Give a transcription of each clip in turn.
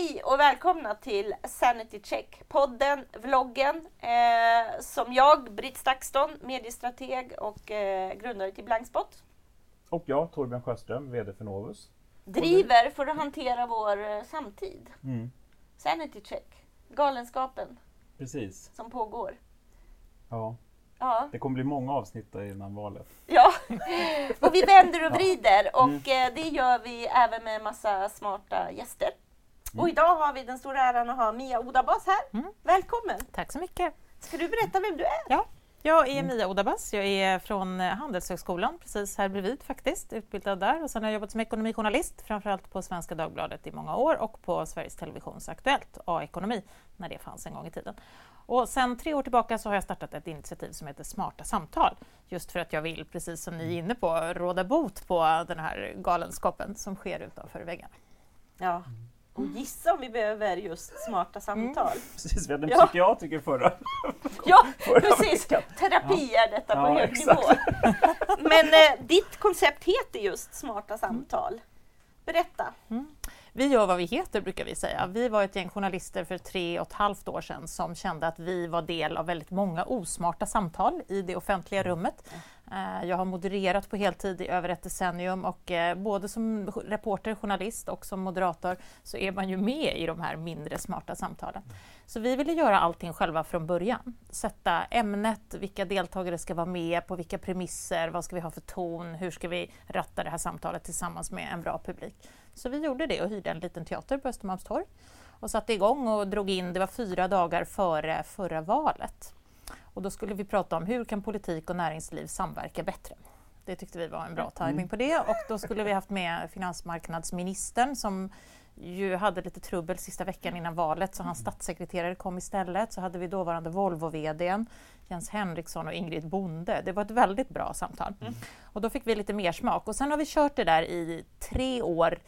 Hej och välkomna till Sanity Check, podden, vloggen eh, som jag, Britt Stakston, mediestrateg och eh, grundare till Blankspot, Och jag, Torbjörn Sjöström, VD för Novus. driver för att hantera vår eh, samtid. Mm. Sanity Check, galenskapen Precis. som pågår. Ja, Ja, det kommer bli många avsnitt innan valet. ja. och vi vänder och vrider och Mm. eh, det gör vi även med massa smarta gäster. Mm. Och idag har vi den stora äran att ha Mia Odabas här. Mm. Välkommen! Tack så mycket. Ska du berätta vem du är? Ja, jag är Mm. Mia Odabas. Jag är från Handelshögskolan, precis här bredvid faktiskt, utbildad där. Och sen har jag jobbat som ekonomijournalist, framförallt på Svenska Dagbladet i många år och på Sveriges Televisions Aktuellt, A-ekonomi, när det fanns en gång i tiden. Och sen tre år tillbaka så har jag startat ett initiativ som heter Smarta samtal. Just för att jag vill, precis som ni är inne på, råda bot på den här galenskapen som sker utanför väggarna. Ja. Och gissa om vi behöver just smarta samtal. Precis, vi hade en Ja. psykiatriker förra. Ja, förra precis! veckan. Terapi är detta på Ja, hög exakt. nivå. Men eh, ditt koncept heter just smarta samtal. Berätta. Vi gör vad vi heter brukar vi säga. Vi var ett gäng journalister för tre och ett halvt år sedan som kände att vi var del av väldigt många osmarta samtal i det offentliga rummet. Eh, jag har modererat på heltid i över ett decennium och eh, både som reporter, journalist och som moderator så är man ju med i de här mindre smarta samtalen. Så vi ville göra allting själva från början. Sätta ämnet, vilka deltagare ska vara med, på vilka premisser, vad ska vi ha för ton, hur ska vi ratta det här samtalet tillsammans med en bra publik. Så vi gjorde det och hyrde en liten teater på Östermalmstorg och satte igång och drog in, det var fyra dagar före förra valet. Och då skulle vi prata om hur kan politik och näringsliv samverka bättre. Det tyckte vi var en bra timing på det och då skulle vi haft med finansmarknadsministern som ju hade lite trubbel sista veckan innan valet så hans statssekreterare kom istället. Så hade vi dåvarande Volvo-VD Jens Henriksson och Ingrid Bonde. Det var ett väldigt bra samtal. Och då fick vi lite mer smak och sen har vi kört det där i tre år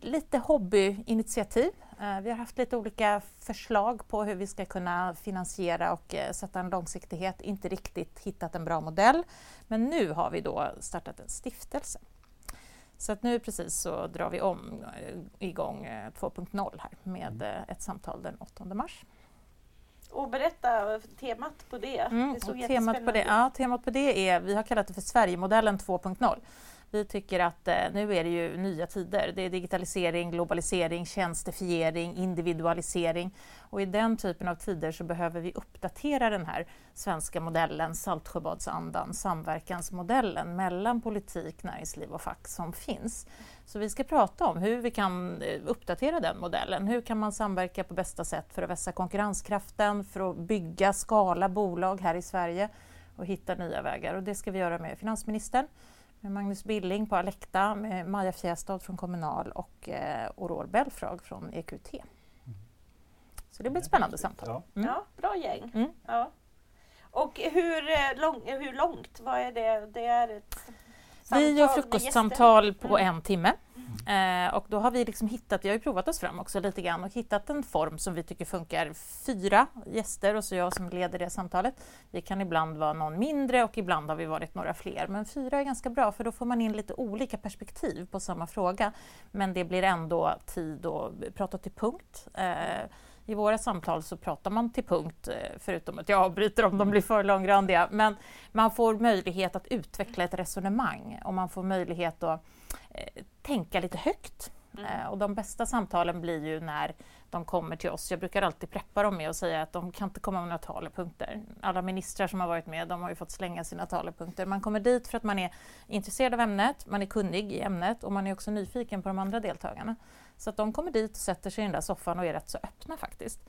lite hobbyinitiativ. Eh, Vi har haft lite olika förslag på hur vi ska kunna finansiera och eh, sätta en långsiktighet. Inte riktigt hittat en bra modell. Men nu har vi då startat en stiftelse. Så att nu precis så drar vi om eh, igång eh, 2.0 här med eh, ett samtal den 8 mars. Och berätta temat på det. Mm, det temat, på det, ja, temat på det är, vi har kallat det för Sverigemodellen 2.0. Vi tycker att eh, nu är det ju nya tider. Det är digitalisering, globalisering, tjänstefiering, individualisering. Och i den typen av tider så behöver vi uppdatera den här svenska modellen, Saltsjöbadsandan, samverkansmodellen mellan politik, näringsliv och fack som finns. Så vi ska prata om hur vi kan eh, uppdatera den modellen. Hur kan man samverka på bästa sätt för att vässa konkurrenskraften, för att bygga, skala bolag här i Sverige och hitta nya vägar. Och det ska vi göra med finansministern, med Magnus Billing på Alecta, med Maja Fjästad från Kommunal och eh, Aurore Belfrage från EQT. Så det blir ett spännande samtal. Ja. Mm. Ja, bra gäng. Mm. Ja. Och hur, eh, lång, hur långt? Vad är det? Det är ett samtal Vi gör med frukostsamtal på Mm. en timme. Eh, och då har vi liksom hittat, vi har ju provat oss fram också lite grann och hittat en form som vi tycker funkar. Fyra gäster och så jag som leder det samtalet. Vi kan ibland vara någon mindre och ibland har vi varit några fler. Men fyra är ganska bra för då får man in lite olika perspektiv på samma fråga. Men det blir ändå tid att prata till punkt. Eh, i våra samtal så pratar man till punkt, eh, förutom att jag avbryter om de blir för långrandiga. Men man får möjlighet att utveckla ett resonemang och man får möjlighet att Eh, tänka lite högt. Eh, och de bästa samtalen blir ju när de kommer till oss. Jag brukar alltid preppa dem med att säga att de kan inte komma med några talepunkter. Alla ministrar som har varit med de har ju fått slänga sina talepunkter. Man kommer dit för att man är intresserad av ämnet, man är kunnig i ämnet och man är också nyfiken på de andra deltagarna. Så att de kommer dit och sätter sig i den där soffan och är rätt så öppna faktiskt.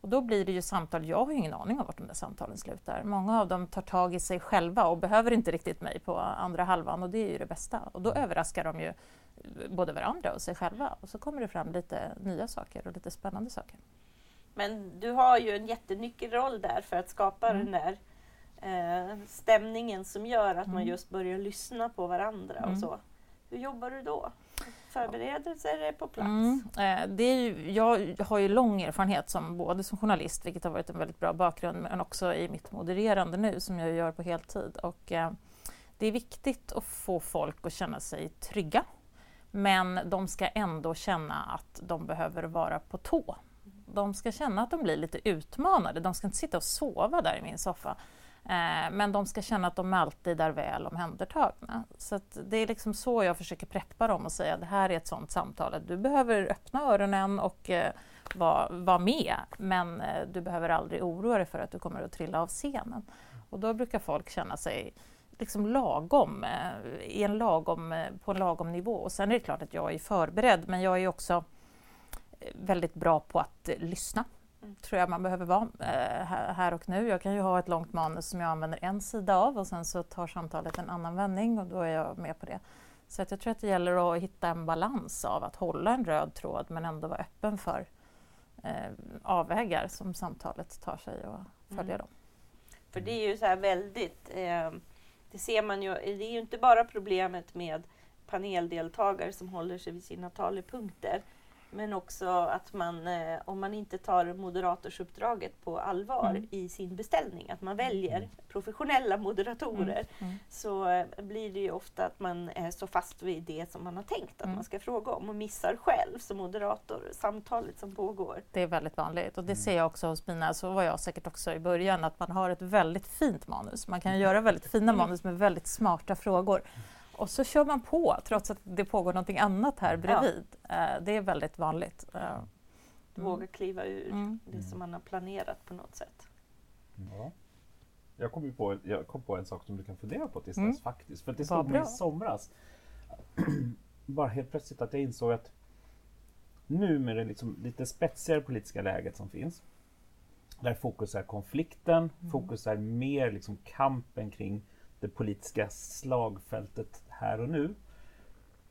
Och då blir det ju samtal, jag har ju ingen aning om vart de där samtalen slutar. Många av dem tar tag i sig själva och behöver inte riktigt mig på andra halvan och det är ju det bästa. Och då överraskar de ju både varandra och sig själva och så kommer det fram lite nya saker och lite spännande saker. Men du har ju en jättenyckelroll där för att skapa Mm. den där eh, stämningen som gör att man Mm. just börjar lyssna på varandra och Mm. så. Hur jobbar du då? Förberedelser är på plats? Mm, eh, det är ju, jag har ju lång erfarenhet som både som journalist, vilket har varit en väldigt bra bakgrund, men också i mitt modererande nu som jag gör på heltid. Och, eh, det är viktigt att få folk att känna sig trygga men de ska ändå känna att de behöver vara på tå. De ska känna att de blir lite utmanade. De ska inte sitta och sova där i min soffa. Eh, men de ska känna att de alltid är väl omhändertagna. Så det är liksom så jag försöker preppa dem och säga att det här är ett sånt samtal. Att du behöver öppna öronen och eh, vara var med men eh, du behöver aldrig oroa dig för att du kommer att trilla av scenen. Och då brukar folk känna sig liksom lagom, i en lagom, på en lagom nivå. Och sen är det klart att jag är förberedd men jag är också väldigt bra på att lyssna Mm. tror jag man behöver vara eh, här och nu. Jag kan ju ha ett långt manus som jag använder en sida av och sen så tar samtalet en annan vändning och då är jag med på det. Så att jag tror att det gäller att hitta en balans av att hålla en röd tråd men ändå vara öppen för eh, avvägar som samtalet tar sig och följa mm. dem. För det är ju så här väldigt, eh, det ser man ju, det är ju inte bara problemet med paneldeltagare som håller sig vid sina talepunkter men också att man, eh, om man inte tar moderatorsuppdraget på allvar mm. i sin beställning, att man väljer mm. professionella moderatorer, mm. mm. så eh, blir det ju ofta att man är så fast vid det som man har tänkt att man mm. ska fråga om och missar själv som moderator samtalet som pågår. Det är väldigt vanligt och det ser jag också hos mina, så var jag säkert också i början, att man har ett väldigt fint manus. Man kan göra väldigt fina manus med väldigt smarta frågor. Och så kör man på trots att det pågår någonting annat här bredvid. Ja. Eh, det är väldigt vanligt. Eh, mm. Våga kliva ur mm. det som man har planerat på något sätt. Ja. Jag kom, på, jag kom på en sak som du kan fundera på tills mm. dess faktiskt. För det slog mig i somras. Bara helt plötsligt att jag insåg att nu med det liksom lite spetsigare politiska läget som finns. Där fokus är konflikten, mm. fokus är mer liksom kampen kring det politiska slagfältet här och nu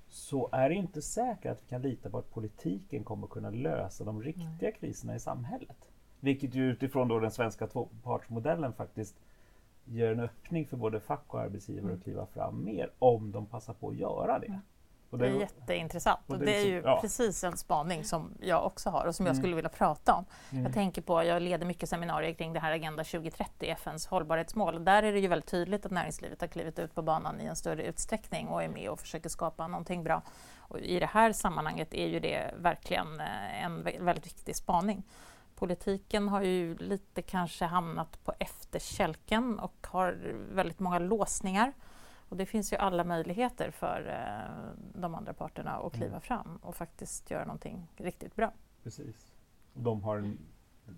så är det inte säkert att vi kan lita på att politiken kommer kunna lösa de riktiga kriserna i samhället. Vilket ju utifrån då den svenska tvåpartsmodellen faktiskt ger en öppning för både fack och arbetsgivare mm. att kliva fram mer om de passar på att göra det. Och det, är jätteintressant och det, det är ju ja. precis en spaning som jag också har och som jag mm. skulle vilja prata om. Mm. Jag tänker på, jag leder mycket seminarier kring det här Agenda 2030, FNs hållbarhetsmål. Där är det ju väldigt tydligt att näringslivet har klivit ut på banan i en större utsträckning och är med och försöker skapa någonting bra. Och I det här sammanhanget är ju det verkligen eh, en väldigt viktig spaning. Politiken har ju lite kanske hamnat på efterkälken och har väldigt många låsningar. Och det finns ju alla möjligheter för eh, de andra parterna att kliva mm. fram och faktiskt göra någonting riktigt bra. Precis. De har en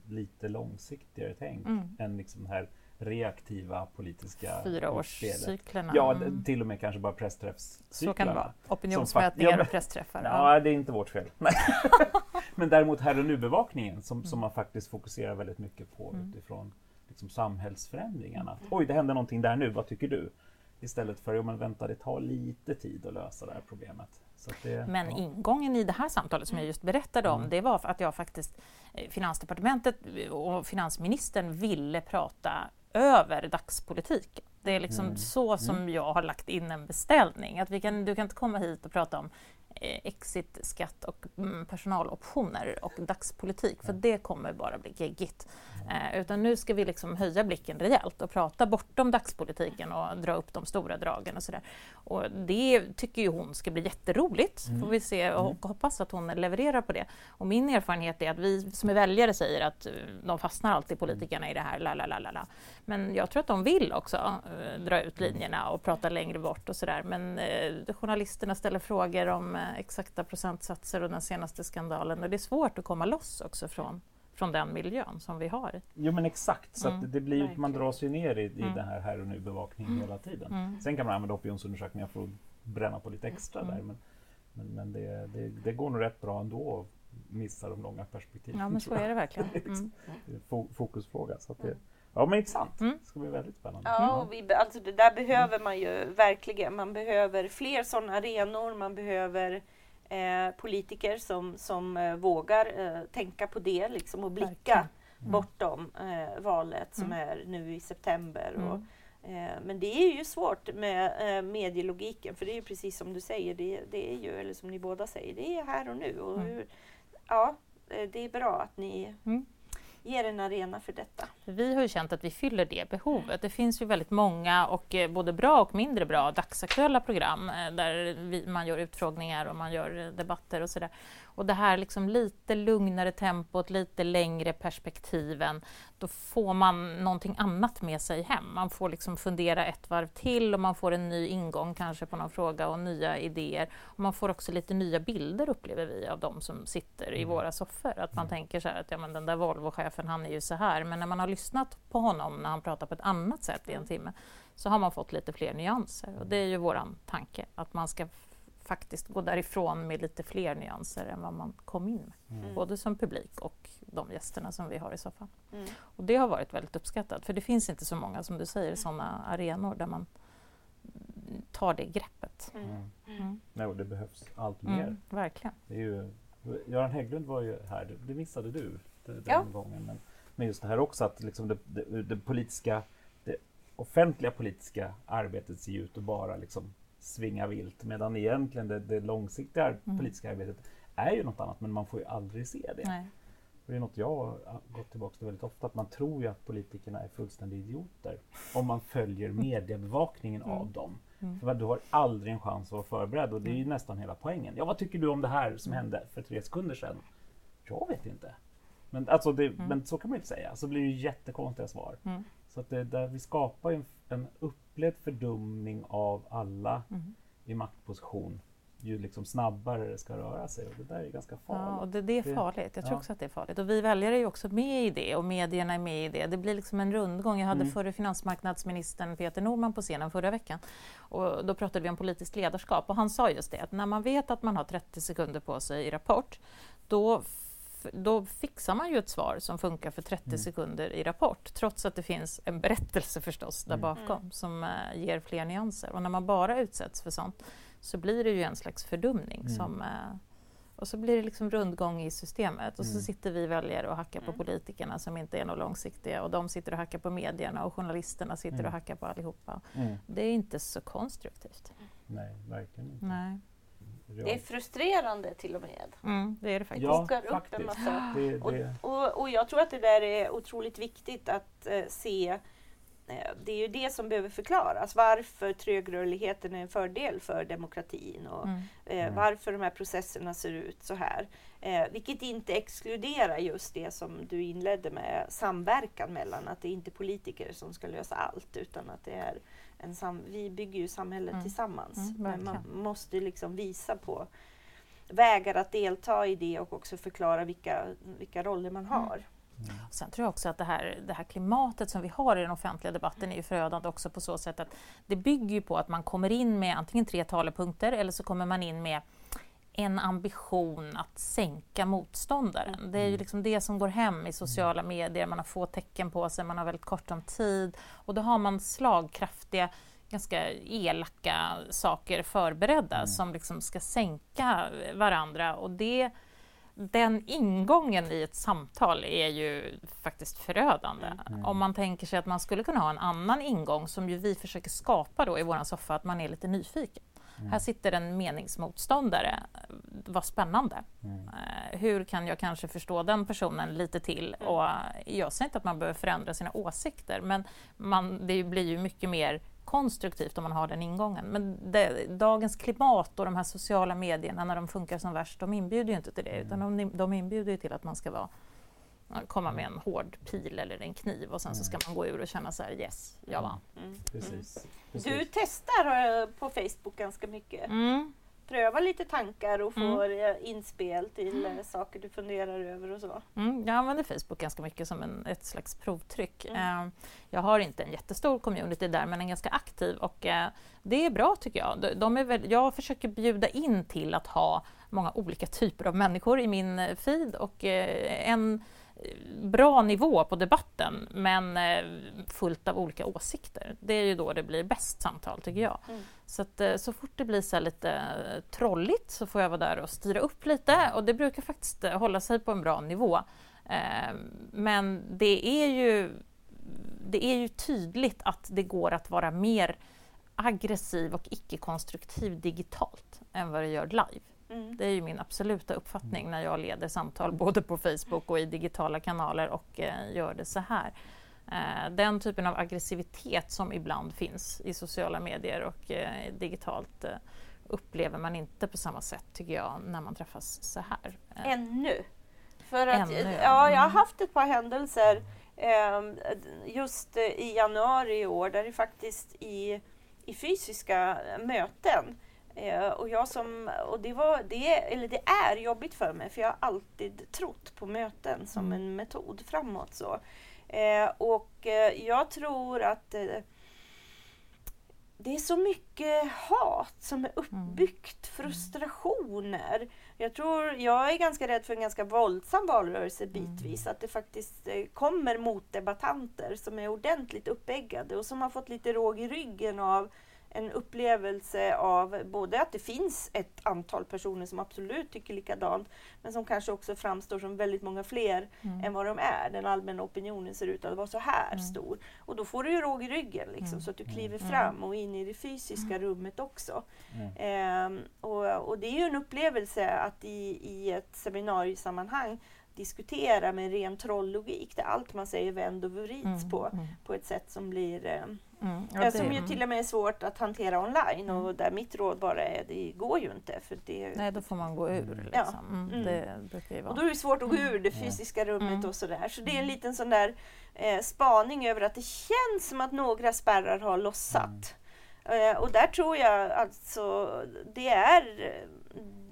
lite långsiktigare tänk mm. än liksom den här reaktiva politiska Fyraårscyklerna. Ja, mm. till och med kanske bara pressträffscyklarna. Så kan det vara. Opinionsmätningar ja, och pressträffar. Ja, ja, det är inte vårt fel. men däremot här och nu-bevakningen som, som mm. man faktiskt fokuserar väldigt mycket på mm. utifrån liksom, samhällsförändringarna. Mm. Oj, det händer någonting där nu, vad tycker du? Istället för, att men vänta det tar lite tid att lösa det här problemet. Det, men ja. ingången i det här samtalet som jag just berättade om, mm. det var att jag faktiskt, eh, Finansdepartementet och finansministern ville prata över dagspolitik. Det är liksom mm. så som mm. jag har lagt in en beställning. Att vi kan, du kan inte komma hit och prata om Eh, exitskatt och mm, personaloptioner och dagspolitik, för det kommer bara bli geggigt. Eh, utan nu ska vi liksom höja blicken rejält och prata bortom dagspolitiken och dra upp de stora dragen och sådär. Och det tycker ju hon ska bli jätteroligt, mm. får vi se och mm. hoppas att hon levererar på det. Och min erfarenhet är att vi som är väljare säger att eh, de fastnar alltid politikerna i det här, la la la la. Men jag tror att de vill också uh, dra ut linjerna och prata längre bort och sådär. Men uh, journalisterna ställer frågor om exakta procentsatser och den senaste skandalen och det är svårt att komma loss också från från den miljön som vi har. Jo men exakt, så mm. det blir, man dras ju ner i, i mm. den här här och nu-bevakningen mm. hela tiden. Mm. Sen kan man använda opinionsundersökningar för att bränna på lite extra där men, men, men det, det, det, går nog rätt bra ändå att missa de långa perspektiven. Ja men så är det verkligen. Mm. Fokusfråga. Så att det, Ja men intressant. Mm. Det ska bli väldigt spännande. Ja, och vi, alltså det där behöver man ju verkligen. Man behöver fler sådana arenor. Man behöver eh, politiker som, som eh, vågar eh, tänka på det liksom, och blicka mm. bortom eh, valet som mm. är nu i september. Och, mm. eh, men det är ju svårt med eh, medielogiken för det är ju precis som du säger, det, det är ju, eller som ni båda säger, det är här och nu. Och mm. hur, ja, det är bra att ni ger en arena för detta. Vi har ju känt att vi fyller det behovet. Det finns ju väldigt många och eh, både bra och mindre bra dagsaktuella program eh, där vi, man gör utfrågningar och man gör eh, debatter och sådär. Och det här liksom lite lugnare tempot, lite längre perspektiven, då får man någonting annat med sig hem. Man får liksom fundera ett varv till och man får en ny ingång kanske på någon fråga och nya idéer. Och man får också lite nya bilder upplever vi av de som sitter i mm. våra soffor. Att man mm. tänker så här att ja, men den där Volvo-chefen han är ju så här. Men när man har lyssnat på honom när han pratar på ett annat sätt i en timme så har man fått lite fler nyanser. Och det är ju våran tanke, att man ska faktiskt gå därifrån med lite fler nyanser än vad man kom in med. Mm. Både som publik och de gästerna som vi har i soffan. Mm. Och det har varit väldigt uppskattat för det finns inte så många, som du säger, sådana arenor där man tar det greppet. Mm. mm. mm. Nej, det behövs allt mer. Mm, verkligen. Det är ju, Göran Hägglund var ju här, det missade du den ja. gången. Men, men just det här också att liksom det, det, det, politiska, det offentliga politiska arbetet ser ut att bara liksom svinga vilt medan egentligen det, det långsiktiga mm. politiska arbetet är ju något annat men man får ju aldrig se det. Nej. Det är något jag har gått tillbaka till väldigt ofta, att man tror ju att politikerna är fullständiga idioter om man följer mediebevakningen mm. av dem. Mm. För du har aldrig en chans att vara förberedd och det är ju mm. nästan hela poängen. Ja, vad tycker du om det här som mm. hände för tre sekunder sedan? Jag vet inte. Men, alltså det, mm. men så kan man inte säga, så blir det jättekonstiga svar. Mm. Så att det, där vi skapar en, en upplevd fördumning av alla mm. i maktposition ju liksom snabbare det ska röra sig och det där är ganska farligt. Ja, och det, det är farligt. Jag tror ja. också att det är farligt. Och vi väljare är ju också med i det och medierna är med i det. Det blir liksom en rundgång. Jag hade mm. förre finansmarknadsministern Peter Norman på scenen förra veckan och då pratade vi om politiskt ledarskap och han sa just det att när man vet att man har 30 sekunder på sig i Rapport då då fixar man ju ett svar som funkar för 30 mm. sekunder i Rapport trots att det finns en berättelse förstås där mm. bakom mm. som uh, ger fler nyanser. Och när man bara utsätts för sånt så blir det ju en slags fördumning. Mm. Som, uh, och så blir det liksom rundgång i systemet och så mm. sitter vi väljare och hackar på mm. politikerna som inte är något långsiktiga och de sitter och hackar på medierna och journalisterna sitter och hackar på allihopa. Det är inte så konstruktivt. Nej, verkligen inte. Nej. Det är frustrerande till och med. Mm, det är det faktiskt. Ja, upp faktiskt. En massa. Det, det. Och, och, och, jag tror att det där är otroligt viktigt att eh, se. Eh, det är ju det som behöver förklaras. Varför trögrörligheten är en fördel för demokratin och mm. eh, mm. varför de här processerna ser ut så här. Eh, vilket inte exkluderar just det som du inledde med, samverkan mellan, att det är inte politiker som ska lösa allt utan att det är en sam vi bygger ju samhället mm. tillsammans. Mm, men man måste liksom visa på vägar att delta i det och också förklara vilka, vilka roller man har. Mm. Sen tror jag också att det här, det här klimatet som vi har i den offentliga debatten är förödande också på så sätt att det bygger på att man kommer in med antingen tre talepunkter eller så kommer man in med en ambition att sänka motståndaren. Mm. Det är ju liksom det som går hem i sociala medier, man har få tecken på sig, man har väldigt kort om tid och då har man slagkraftiga ganska elaka saker förberedda mm. som liksom ska sänka varandra och det, den ingången i ett samtal är ju faktiskt förödande. Mm. Om man tänker sig att man skulle kunna ha en annan ingång som ju vi försöker skapa då i vår soffa, att man är lite nyfiken. Mm. Här sitter en meningsmotståndare. Vad spännande. Mm. Eh, hur kan jag kanske förstå den personen lite till? Mm. Och jag säger inte att man behöver förändra sina åsikter men man, det blir ju mycket mer konstruktivt om man har den ingången. Men det, dagens klimat och de här sociala medierna när de funkar som värst, de inbjuder ju inte till det utan mm. de, de inbjuder till att man ska vara komma med en hård pil eller en kniv och sen så ska mm. man gå ur och känna så här yes, jag vann. Mm. Precis. Precis. Du testar eh, på Facebook ganska mycket. Mm. Prövar lite tankar och får mm. Eh, inspel till mm. saker du funderar över och så. Mm, jag använder Facebook ganska mycket som en, ett slags provtryck. Mm. Uh, jag har inte en jättestor community där men en ganska aktiv och uh, det är bra tycker jag. De, de är väl, jag försöker bjuda in till att ha många olika typer av människor i min feed och uh, en bra nivå på debatten men eh, fullt av olika åsikter. Det är ju då det blir bäst samtal tycker jag. Mm. Så att, eh, så fort det blir så lite eh, trolligt så får jag vara där och styra upp lite och det brukar faktiskt hålla sig på en bra nivå. Men det är ju, det är ju tydligt att det går att vara mer aggressiv och icke-konstruktiv digitalt än vad det gör live. Mm. Det är ju min absoluta uppfattning mm. när jag leder samtal både på Facebook och i digitala kanaler och eh, gör det så här. Eh, den typen av aggressivitet som ibland finns i sociala medier och eh, digitalt eh, upplever man inte på samma sätt tycker jag när man träffas så här. Eh, Ännu? För att, Ännu, ja. ja, jag har mm. haft ett par händelser ehm, just i januari i år där det faktiskt i, i fysiska möten Eh, och, jag som, och det, var, det, eller det är jobbigt för mig för jag har alltid trott på möten som mm. en metod framåt. Så. Eh, och eh, jag tror att eh, det är så mycket hat som är uppbyggt, mm. frustrationer. Jag tror, jag är ganska rädd för en ganska våldsam valrörelse bitvis. Mm. Att det faktiskt eh, kommer motdebattanter som är ordentligt uppeggade och som har fått lite råg i ryggen av en upplevelse av både att det finns ett antal personer som absolut tycker likadant, men som kanske också framstår som väldigt många fler mm. än vad de är. Den allmänna opinionen ser ut att vara så här mm. stor. Och då får du ju råg i ryggen liksom, mm. så att du kliver mm. fram och in i det fysiska mm. rummet också. Eh, och, och, det är ju en upplevelse att i, i ett seminariesammanhang diskutera med ren trolllogik där allt man säger vänd och vrids mm, på, mm. på ett sätt som blir eh, mm, ja, det, som ju till och med är svårt att hantera online och mm. där mitt råd bara är det går ju inte. För det, Nej, då får man gå ur. Liksom. Ja. Mm, mm. Det Och då är det svårt att gå ur det fysiska rummet och sådär. Så det är en liten sån där eh, spaning över att det känns som att några spärrar har lossat. Eh, och där tror jag alltså det är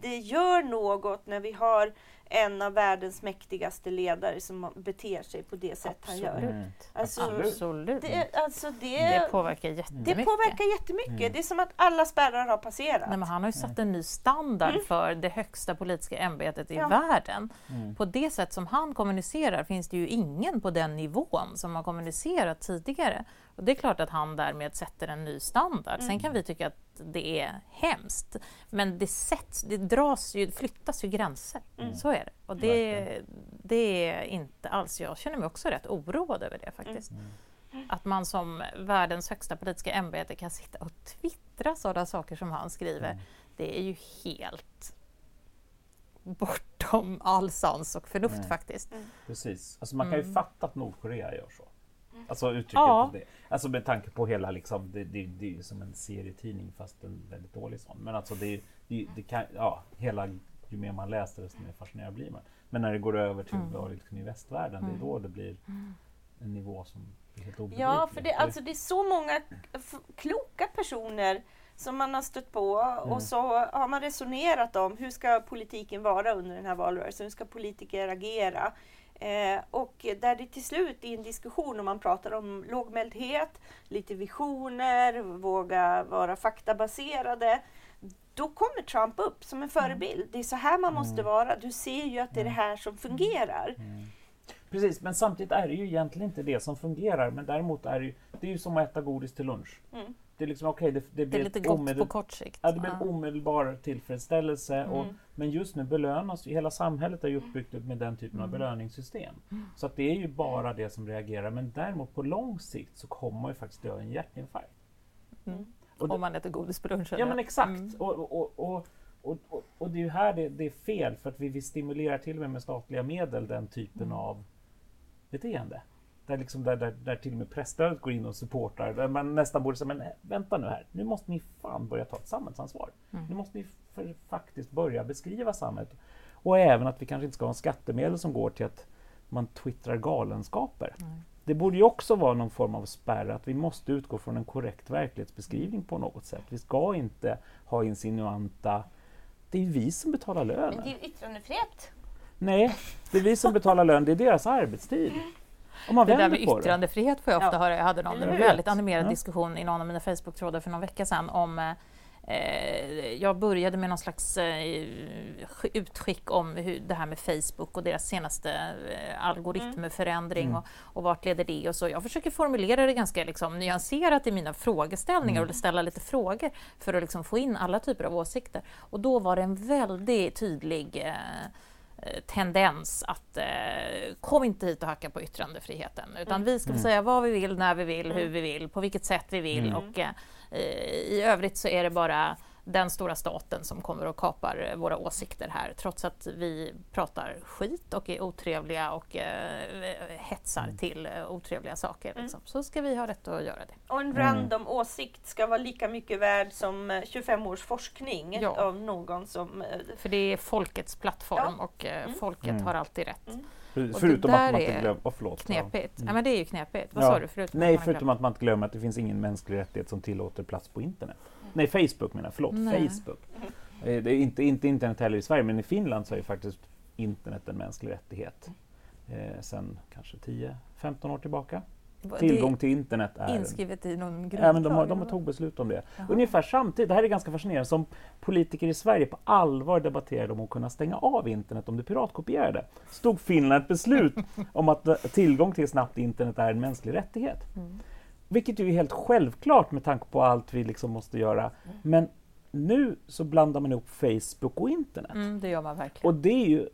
det gör något när vi har en av världens mäktigaste ledare som beter sig på det sätt Absolut. han gör. Mm. Alltså, Absolut. Det, alltså det, det påverkar jättemycket. Det påverkar jättemycket. Mm. Det är som att alla spärrar har passerat. Nej, men han har ju satt en ny standard mm. för det högsta politiska ämbetet i ja. världen. Mm. På det sätt som han kommunicerar finns det ju ingen på den nivån som har kommunicerat tidigare. Och det är klart att han därmed sätter en ny standard. Sen kan mm. vi tycka att det är hemskt. Men det, sätts, det dras ju, flyttas ju gränser. Mm. Så är det. Och det, det är inte alls... Jag känner mig också rätt oroad över det faktiskt. Mm. Att man som världens högsta politiska ämbete kan sitta och twittra sådana saker som han skriver. Mm. Det är ju helt bortom all sans och förnuft mm. faktiskt. Precis. Alltså man kan ju mm. fatta att Nordkorea gör så. Alltså uttrycket ja. det. Alltså med tanke på hela liksom, det, det, det är ju som en serietidning fast en väldigt dålig sån. Men alltså det, det, det kan, ja, hela, ju mer man läser desto mer fascinerad blir man. Men när det går över till mm. liksom i västvärlden, det är då det blir mm. en nivå som är helt obegriplig. Ja, för det, alltså, det är så många kloka personer som man har stött på mm. och så har man resonerat om hur ska politiken vara under den här valrörelsen? Hur ska politiker agera? Eh, och där det till slut i en diskussion, om man pratar om lågmäldhet, lite visioner, våga vara faktabaserade, då kommer Trump upp som en förebild. Det är så här man måste mm. vara. Du ser ju att det är det mm. här som fungerar. Mm. Precis, men samtidigt är det ju egentligen inte det som fungerar. Men däremot är det ju, det är ju som att äta godis till lunch. Mm det är liksom okej, okay, det, det, blir det är lite gott på kort sikt. Ja, det blir en omedelbar tillfredsställelse. Mm. Och, men just nu belönas ju, hela samhället är ju uppbyggt med den typen av mm. belöningssystem. Mm. Så att det är ju bara det som reagerar. Men däremot på lång sikt så kommer man ju faktiskt dö en hjärtinfarkt. Mm. Och det, Om man äter godis på lunchen. Ja men exakt. Mm. Och, och, och, och, det är ju här det, det, är fel för att vi vill stimulera till och med med statliga medel den typen mm. av beteende. Där, liksom, där, där, där till och med presstödet går in och supportar. Där man nästan borde säga, men vänta nu här, nu måste ni fan börja ta ett samhällsansvar. Mm. Nu måste ni för, faktiskt börja beskriva samhället. Och även att vi kanske inte ska ha en skattemedel som går till att man twittrar galenskaper. Mm. Det borde ju också vara någon form av spärr, att vi måste utgå från en korrekt verklighetsbeskrivning på något sätt. Vi ska inte ha insinuanta... Det är ju vi som betalar lönen. Men det är ju yttrandefrihet. Nej, det är vi som betalar lön, det är deras arbetstid. Om man det där med yttrandefrihet får jag ofta ja. höra. Jag hade någon en väldigt animerad ja. diskussion i någon av mina Facebook-trådar för någon vecka sedan om eh, jag började med någon slags eh, utskick om hur, det här med Facebook och deras senaste eh, algoritmförändring mm. och, och vart leder det och så. Jag försöker formulera det ganska liksom, nyanserat i mina frågeställningar mm. och ställa lite frågor för att liksom få in alla typer av åsikter. Och då var det en väldigt tydlig Eh, tendens att eh, kom inte hit och hacka på yttrandefriheten utan mm. vi ska mm. säga vad vi vill, när vi vill, hur mm. vi vill, på vilket sätt vi vill mm. och eh, i övrigt så är det bara den stora staten som kommer och kapar våra åsikter här trots att vi pratar skit och är otrevliga och eh, hetsar mm. till eh, otrevliga saker. Mm. Liksom. Så ska vi ha rätt att göra det. Och en random mm. åsikt ska vara lika mycket värd som 25 eh, års forskning ja. av någon som... Eh, För det är folkets plattform ja. och eh, mm. folket mm. har alltid rätt. Mm. Förutom att man inte glömmer... Oh, förlåt. Knepigt. Ja. men det är ju knepigt. Vad ja. sa du? Förutom Nej, förutom att man inte glömmer att det finns ingen mänsklig rättighet som tillåter plats på internet. Nej, Facebook menar jag. Förlåt, Nej. Facebook. Eh, det är inte, inte internet heller i Sverige, men i Finland så är faktiskt internet en mänsklig rättighet. Eh, sen kanske 10-15 år tillbaka. Tillgång till internet är... Inskrivet i någon grundlag? Ja, men de, har, de har tagit beslut om det. Jaha. Ungefär samtidigt, det här är ganska fascinerande, som politiker i Sverige på allvar debatterade om att kunna stänga av internet om du piratkopierade. Stod Finland ett beslut om att tillgång till snabbt internet är en mänsklig rättighet. Mm. Vilket ju är helt självklart med tanke på allt vi liksom måste göra. Mm. Men nu så blandar man ihop Facebook och internet. Mm, det gör man verkligen. Och det är ju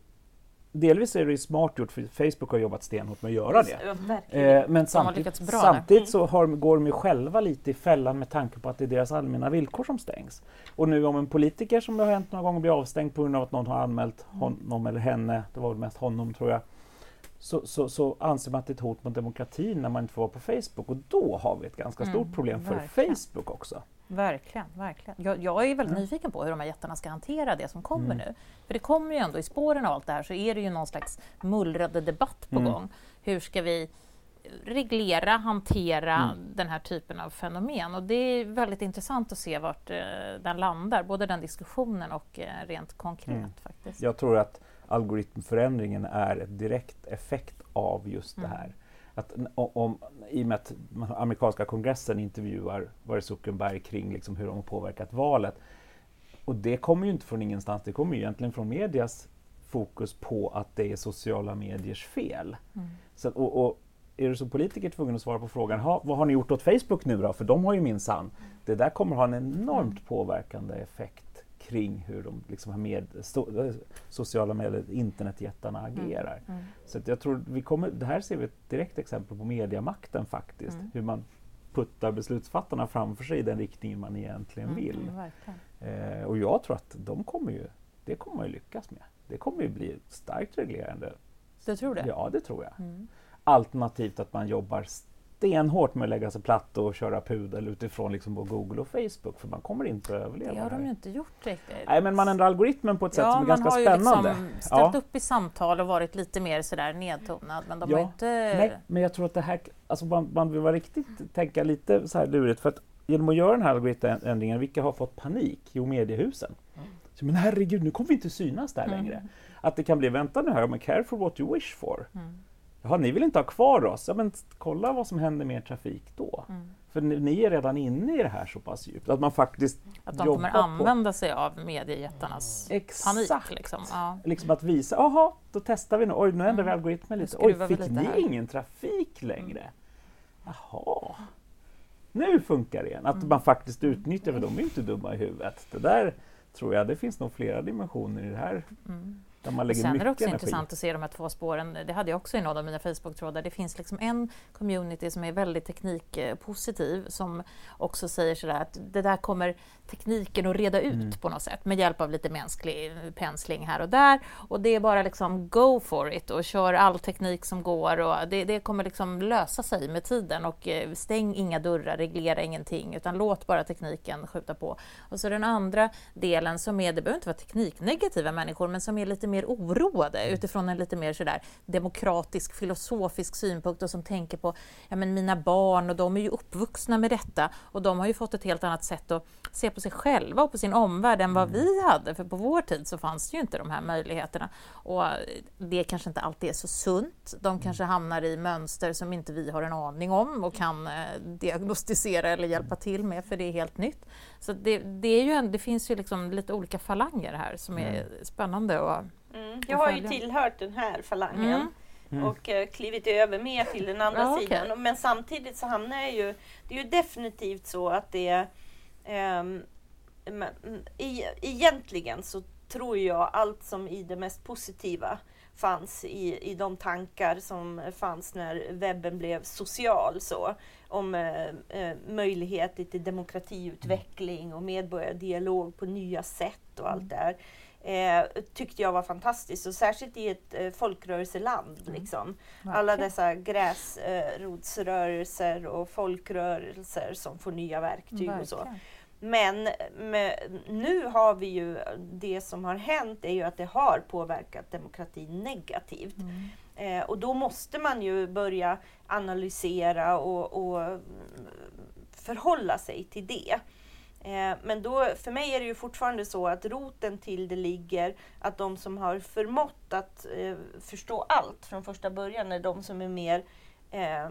Delvis är det smart gjort för Facebook har jobbat stenhårt med att göra det. Eh, men samtidigt, samtidigt så har, går de ju själva lite i fällan med tanke på att det är deras allmänna villkor som stängs. Och nu om en politiker som det har hänt några gånger blir avstängd på grund av att någon har anmält honom eller henne, det var väl mest honom tror jag, så, så, så anser man att det är ett hot mot demokratin när man inte får vara på Facebook och då har vi ett ganska mm, stort problem för verkligen. Facebook också. Verkligen, verkligen. Jag, jag är väldigt mm. nyfiken på hur de här jättarna ska hantera det som kommer mm. nu. För det kommer ju ändå i spåren av allt det här så är det ju någon slags mullrande debatt på mm. gång. Hur ska vi reglera, hantera mm. den här typen av fenomen. Och det är väldigt intressant att se vart eh, den landar, både den diskussionen och eh, rent konkret. Mm. faktiskt. Jag tror att algoritmförändringen är en direkt effekt av just mm. det här. Att om, I och med att amerikanska kongressen intervjuar var Zuckerberg kring liksom hur de har påverkat valet. Och det kommer ju inte från ingenstans, det kommer ju egentligen från medias fokus på att det är sociala mediers fel. Mm. Så, och, och, är du som politiker tvungen att svara på frågan, vad har ni gjort åt Facebook nu då? För de har ju minsann. Mm. Det där kommer ha en enormt mm. påverkande effekt kring hur de liksom med, so, sociala medier, internetjättarna mm. agerar. Mm. Mm. Så jag tror vi kommer, det här ser vi ett direkt exempel på mediamakten faktiskt. Mm. Hur man puttar beslutsfattarna framför sig i den riktning man egentligen mm, vill. Eh, och jag tror att de kommer ju, det kommer man ju lyckas med. Det kommer ju bli starkt reglerande. Du tror det? Ja, det tror jag. Alternativt att man jobbar stenhårt med att lägga sig platt och köra pudel utifrån liksom på Google och Facebook för man kommer inte att överleva. Det har de ju inte gjort riktigt. Nej men man ändrar algoritmen på ett sätt ja, som är ganska spännande. Man har ju liksom ställt ja. upp i samtal och varit lite mer sådär nedtonad men de ja, har inte... Nej, men jag tror att det här, alltså man, man vill vara riktigt tänka lite så här lurigt för att genom att göra den här algoritmändringen, vilka har fått panik? Jo, mediehusen. Mm. Så, men herregud, nu kommer vi inte synas där mm. längre. Att det kan bli, vänta nu här, men careful what you wish for. Mm. Jaha, ni vill inte ha kvar oss? Ja, men kolla vad som händer med er trafik då. Mm. För ni, ni, är redan inne i det här så pass djupt att man faktiskt Att de kommer använda sig av mediejättarnas Exakt. panik. Liksom. Ja. liksom att visa, jaha, då testar vi nu. Oj, nu ändrar mm. vi algoritmen lite. Oj, fick lite ni här. ingen trafik längre? Mm. Jaha. Nu funkar det igen. Att mm. man faktiskt utnyttjar, för de är inte dumma i huvudet. Det där tror jag, det finns nog flera dimensioner i det här. Där man lägger Sen är det också energi. intressant att se de här två spåren. Det hade jag också i någon av mina Facebook-trådar. Det finns liksom en community som är väldigt teknikpositiv som också säger sådär att det där kommer tekniken att reda ut mm. på något sätt med hjälp av lite mänsklig pensling här och där. Och det är bara liksom go for it och kör all teknik som går och det, det kommer liksom lösa sig med tiden och eh, stäng inga dörrar, reglera ingenting utan låt bara tekniken skjuta på. Och så den andra delen som är, det behöver inte vara tekniknegativa människor, men som är lite mer oroade utifrån en lite mer sådär demokratisk filosofisk synpunkt och som tänker på ja, men mina barn och de är ju uppvuxna med detta och de har ju fått ett helt annat sätt att se på sig själva och på sin omvärld än vad mm. vi hade. För på vår tid så fanns det ju inte de här möjligheterna. Och det kanske inte alltid är så sunt. De mm. kanske hamnar i mönster som inte vi har en aning om och kan eh, diagnostisera eller hjälpa till med, för det är helt nytt. Så det, det, är ju en, det finns ju liksom lite olika falanger här som är mm. spännande. Och, mm. Jag har ju tillhört den här falangen. Mm. Mm. och uh, klivit över mer till den andra ja, sidan. Okay. Men samtidigt så hamnar jag ju... Det är ju definitivt så att det um, e egentligen så tror jag, allt som i det mest positiva fanns i, i de tankar som fanns när webben blev social. Så, om eh, eh, möjligheter till demokratiutveckling och medborgardialog på nya sätt och allt mm. det här. Eh, tyckte jag var fantastiskt och särskilt i ett eh, folkrörelseland. Mm. Liksom. Alla dessa gräsrotsrörelser eh, och folkrörelser som får nya verktyg Verkligen. och så. Men med, nu har vi ju, det som har hänt är ju att det har påverkat demokratin negativt. Mm. Eh, och då måste man ju börja analysera och, och förhålla sig till det. Eh, men då, för mig är det ju fortfarande så att roten till det ligger att de som har förmått att eh, förstå allt från första början är de som är mer eh,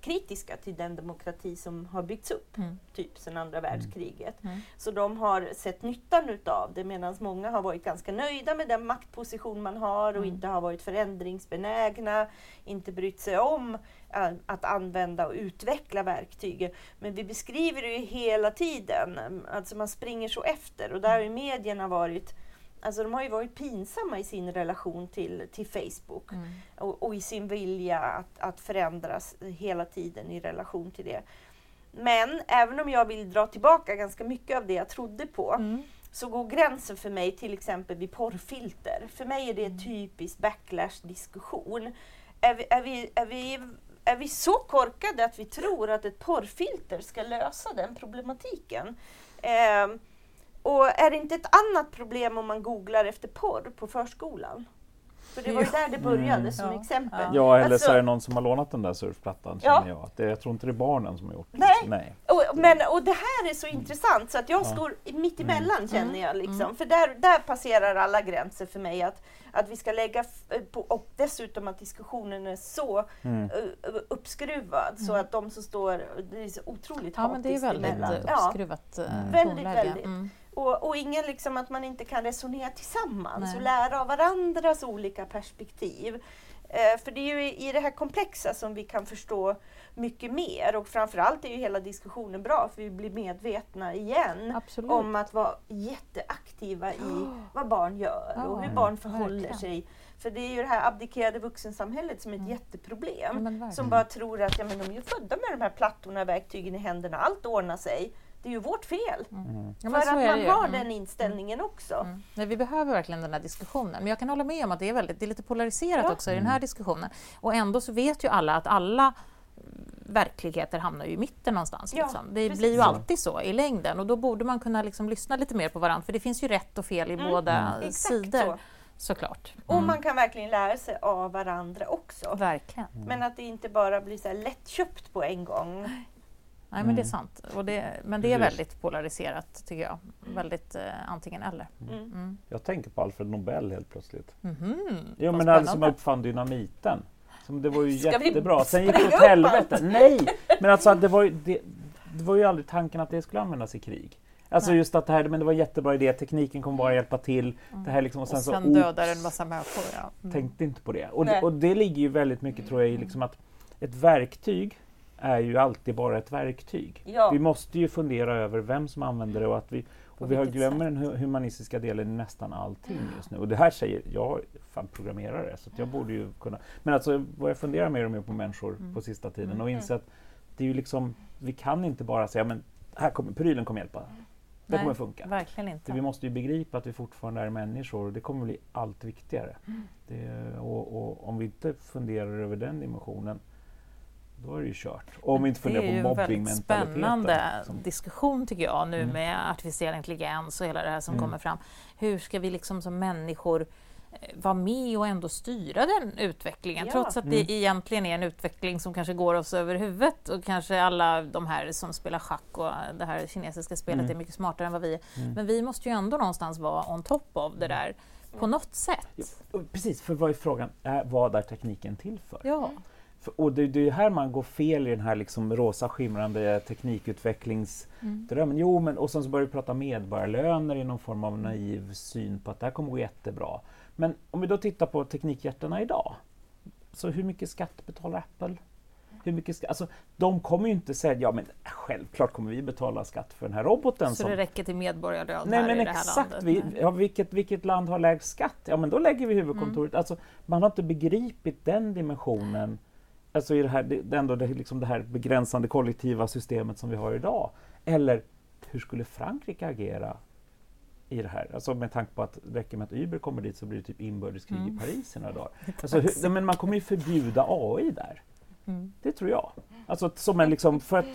kritiska till den demokrati som har byggts upp, mm. typ sedan andra mm. världskriget. Mm. Så de har sett nyttan utav det medan många har varit ganska nöjda med den maktposition man har och mm. inte har varit förändringsbenägna, inte brytt sig om äh, att använda och utveckla verktygen. Men vi beskriver det ju hela tiden, alltså man springer så efter och där har ju medierna varit Alltså de har ju varit pinsamma i sin relation till, till Facebook mm. och, och, i sin vilja att, att förändras hela tiden i relation till det. Men även om jag vill dra tillbaka ganska mycket av det jag trodde på mm. så går gränsen för mig till exempel vid porrfilter. För mig är det en typisk backlash-diskussion. Är vi, är, vi, är, vi, är vi så korkade att vi tror att ett porrfilter ska lösa den problematiken? Eh, och är det inte ett annat problem om man googlar efter porr på förskolan? För det var ju där det började mm. som ja. exempel. Ja, eller alltså, så är det någon som har lånat den där surfplattan. Ja. jag. Det, jag tror inte det är barnen som har gjort det. Nej, Nej. Och, men, och det här är så intressant så att jag ja. står mitt emellan mm. känner jag. Liksom. Mm. För där, där passerar alla gränser för mig. Att, att vi ska lägga på, och dessutom att diskussionen är så mm. uppskruvad så mm. att de som står, det är så otroligt ja, men det är väldigt emellan. uppskruvat ja. mm. Väldigt, väldigt. Mm. Och, och ingen liksom att man inte kan resonera tillsammans Nej. och lära av varandras olika perspektiv. Eh, för det är ju i, det här komplexa som vi kan förstå mycket mer och framförallt är ju hela diskussionen bra för vi blir medvetna igen Absolut. om att vara jätteaktiva i vad barn gör ja, och hur barn förhåller verkligen. sig. För det är ju det här abdikerade vuxensamhället som är ett mm. jätteproblem. Ja, som bara tror att ja, men de är ju födda med de här plattorna och verktygen i händerna, allt ordnar sig det är ju vårt fel. Mm. mm. Ja, för att man har mm. den inställningen också. Mm. Nej, vi behöver verkligen den här diskussionen. Men jag kan hålla med om att det är, väldigt, det är lite polariserat ja. också i den här diskussionen. Och ändå så vet ju alla att alla verkligheter hamnar ju i mitten någonstans. Ja, liksom. Det precis. blir ju alltid så i längden och då borde man kunna liksom lyssna lite mer på varandra för det finns ju rätt och fel i mm. båda mm. sidor. Så. Såklart. Mm. Och man kan verkligen lära sig av varandra också. Verkligen. Men att det inte bara blir så lättköpt på en gång. Nej, men det är mm. sant. Och det, men det är väldigt polariserat, tycker jag. Väldigt eh, antingen eller. Mm. mm. Mm. Jag tänker på Alfred Nobel helt plötsligt. Mm -hmm. Jo, men han som uppfann dynamiten. Som det var ju Ska jättebra. Sen gick det åt helvete. Nej! Men alltså, det var, ju, det, det, var ju aldrig tanken att det skulle användas i krig. Alltså Nej. just att det här, men det var en jättebra idé, tekniken kommer bara hjälpa till. Mm. Det här liksom, och sen, och sen så, dödar en massa människor. Ja. Mm. Tänkte inte på det. Och, det. och det ligger ju väldigt mycket tror jag i liksom att ett verktyg är ju alltid bara ett verktyg. Ja. Vi måste ju fundera över vem som använder det och att vi, och vi har glömmer den humanistiska delen i nästan allting just nu. Och det här säger jag, fan programmerare, så jag borde ju kunna... Men alltså vad jag funderar mer och mer på människor mm. på sista tiden mm. och inser att det är ju liksom, vi kan inte bara säga men här kommer, prylen kommer hjälpa. Det Nej, kommer funka. Verkligen inte. vi måste ju begripa att vi fortfarande är människor och det kommer bli allt viktigare. Mm. Det, och, och, om vi inte funderar över den dimensionen då är det ju kört. Om vi inte funderar på mobbingmentaliteten. Det är ju en spännande som... diskussion tycker jag nu mm. med artificiell intelligens och hela det här som mm. kommer fram. Hur ska vi liksom som människor eh, vara med och ändå styra den utvecklingen ja. trots att det mm. egentligen är en utveckling som kanske går oss över huvudet och kanske alla de här som spelar schack och det här kinesiska spelet mm. är mycket smartare än vad vi är. Mm. Men vi måste ju ändå någonstans vara on top of det där på något sätt. Ja, precis, för vad är frågan? Vad är tekniken till för? Ja och det, det är här man går fel i den här liksom rosa skimrande teknikutvecklingsdrömmen. Mm. Jo, men och sen så börjar vi prata medborgarlöner i någon form av naiv syn på att det här kommer gå jättebra. Men om vi då tittar på teknikjättarna idag. Så hur mycket skatt betalar Apple? hur mycket ska, alltså, de kommer ju inte säga ja men självklart kommer vi betala skatt för den här roboten. Så som, det räcker till medborgarlön nej, här men i exakt, det här landet? Vi, ja, vilket, vilket land har lägst skatt? Ja men då lägger vi huvudkontoret. Mm. Alltså, man har inte begripit den dimensionen alltså i det, här, det, ändå det, liksom det här begränsande kollektiva systemet som vi har idag. Eller hur skulle Frankrike agera i det här? Alltså med tanke på att det räcker med att Uber kommer dit så blir det typ inbördeskrig mm. i Paris i några dagar. Alltså, hur, men man kommer ju förbjuda AI där. Mm. Det tror jag. Alltså, som en liksom, för, att,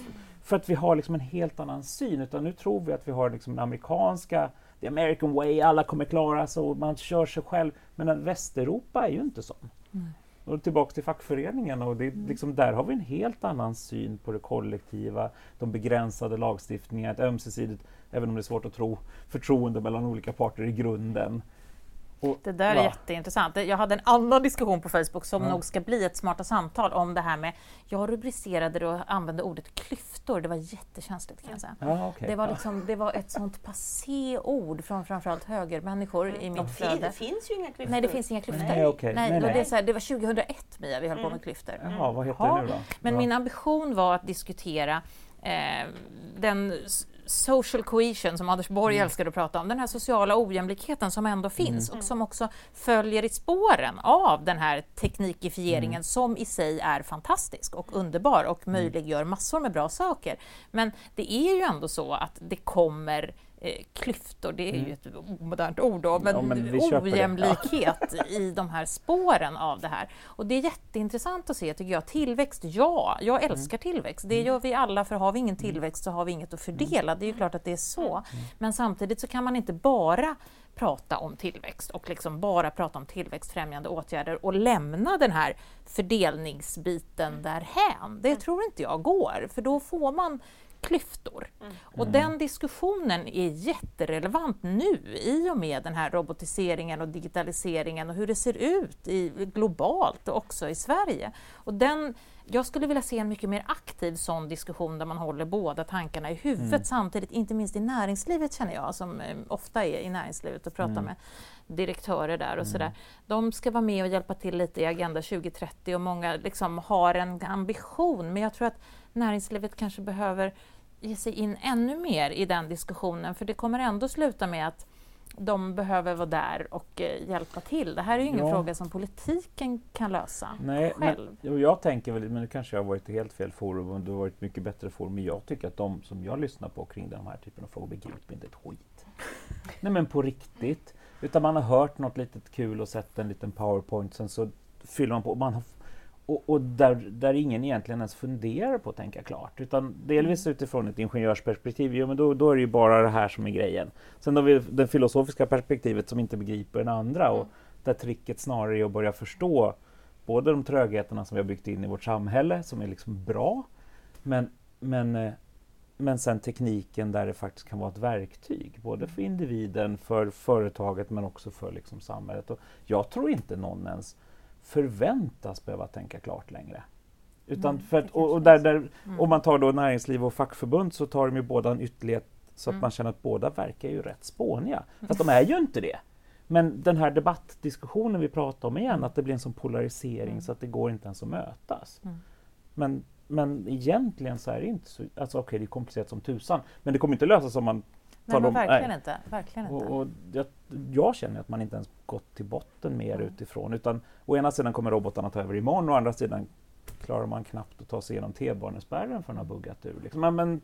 för att vi har liksom en helt annan syn. Utan nu tror vi att vi har liksom den amerikanska, the American way, alla kommer klara sig och man kör sig själv. Men Västeuropa är ju inte sån. Mm. Och tillbaks till fackföreningen och det, mm. liksom, där har vi en helt annan syn på det kollektiva, de begränsade lagstiftningarna, ett ömsesidigt, även om det är svårt att tro, förtroende mellan olika parter i grunden. Och, det där är va? jätteintressant. Jag hade en annan diskussion på Facebook som mm. nog ska bli ett smarta samtal om det här med, jag rubricerade det och använde ordet klyftor, det var jättekänsligt kan jag säga. Ja, okay. det, var liksom, det var ett sånt passé-ord från framförallt högermänniskor mm. i mitt flöde. Det finns ju inga klyftor. Nej, det finns inga klyftor. Nej, okay. nej, nej, nej. Det, så här, det, var 2001 Mia, vi höll mm. på med klyftor. Jaha, vad heter ja. det nu då? Men ja. min ambition var att diskutera eh, den social cohesion som Anders Borg mm. älskar att prata om, den här sociala ojämlikheten som ändå finns mm. och som också följer i spåren av den här teknikifieringen mm. som i sig är fantastisk och underbar och mm. möjliggör massor med bra saker. Men det är ju ändå så att det kommer eh, klyftor, det är mm. ju ett omodernt ord då, men, ja, men ojämlikhet i de här spåren av det här. Och det är jätteintressant att se, tycker jag. Tillväxt, ja, jag mm. älskar mm. tillväxt. Det gör vi alla, för har vi ingen mm. tillväxt så har vi inget att fördela. Det är ju klart att det är så. Mm. Men samtidigt så kan man inte bara prata om tillväxt och liksom bara prata om tillväxtfrämjande åtgärder och lämna den här fördelningsbiten därhän. Det tror inte jag går, för då får man klyftor. Mm. Och den diskussionen är jätterelevant nu i och med den här robotiseringen och digitaliseringen och hur det ser ut i, globalt och också i Sverige. Och den, jag skulle vilja se en mycket mer aktiv sån diskussion där man håller båda tankarna i huvudet mm. samtidigt, inte minst i näringslivet känner jag, som eh, ofta är i näringslivet och pratar mm. med direktörer där och mm. sådär. De ska vara med och hjälpa till lite i Agenda 2030 och många liksom har en ambition, men jag tror att näringslivet kanske behöver ge sig in ännu mer i den diskussionen för det kommer ändå sluta med att de behöver vara där och eh, hjälpa till. Det här är ju ingen ja. fråga som politiken kan lösa Nej, själv. Men, jag tänker väl, men det kanske har varit i helt fel forum och det har varit mycket bättre forum. Men jag tycker att de som jag lyssnar på kring den här typen av frågor begriper inte ett skit. Nej men på riktigt. Utan man har hört något litet kul och sett en liten powerpoint, sen så fyller man på. Man har och, och, där, där ingen egentligen ens funderar på att tänka klart. Utan delvis mm. utifrån ett ingenjörsperspektiv, jo, men då, då är det ju bara det här som är grejen. Sen har vi det filosofiska perspektivet som inte begriper den andra och mm. där tricket snarare är att börja förstå både de trögheterna som vi har byggt in i vårt samhälle som är liksom bra, men, men, eh, men sen tekniken där det faktiskt kan vara ett verktyg, både för individen, för företaget men också för liksom samhället. Och jag tror inte någon ens förväntas behöva tänka klart längre. Utan för att, och, och där, där, mm. Om man tar då näringsliv och fackförbund så tar de ju båda en ytterlighet så att mm. man känner att båda verkar ju rätt spåniga. Fast de är ju inte det. Men den här debattdiskussionen vi pratar om igen, att det blir en sån polarisering mm. så att det går inte ens att mötas. Mm. Men, men egentligen så är det inte så, alltså okej okay, det är komplicerat som tusan, men det kommer inte lösas om man Nej, men verkligen nej. inte. Verkligen inte. Och, och jag, jag, känner att man inte ens gått till botten mer mm. utifrån. Utan å ena sidan kommer robotarna ta över imorgon, å andra sidan klarar man knappt att ta sig igenom T-banespärren för att ha buggat ur. Liksom. Men, men,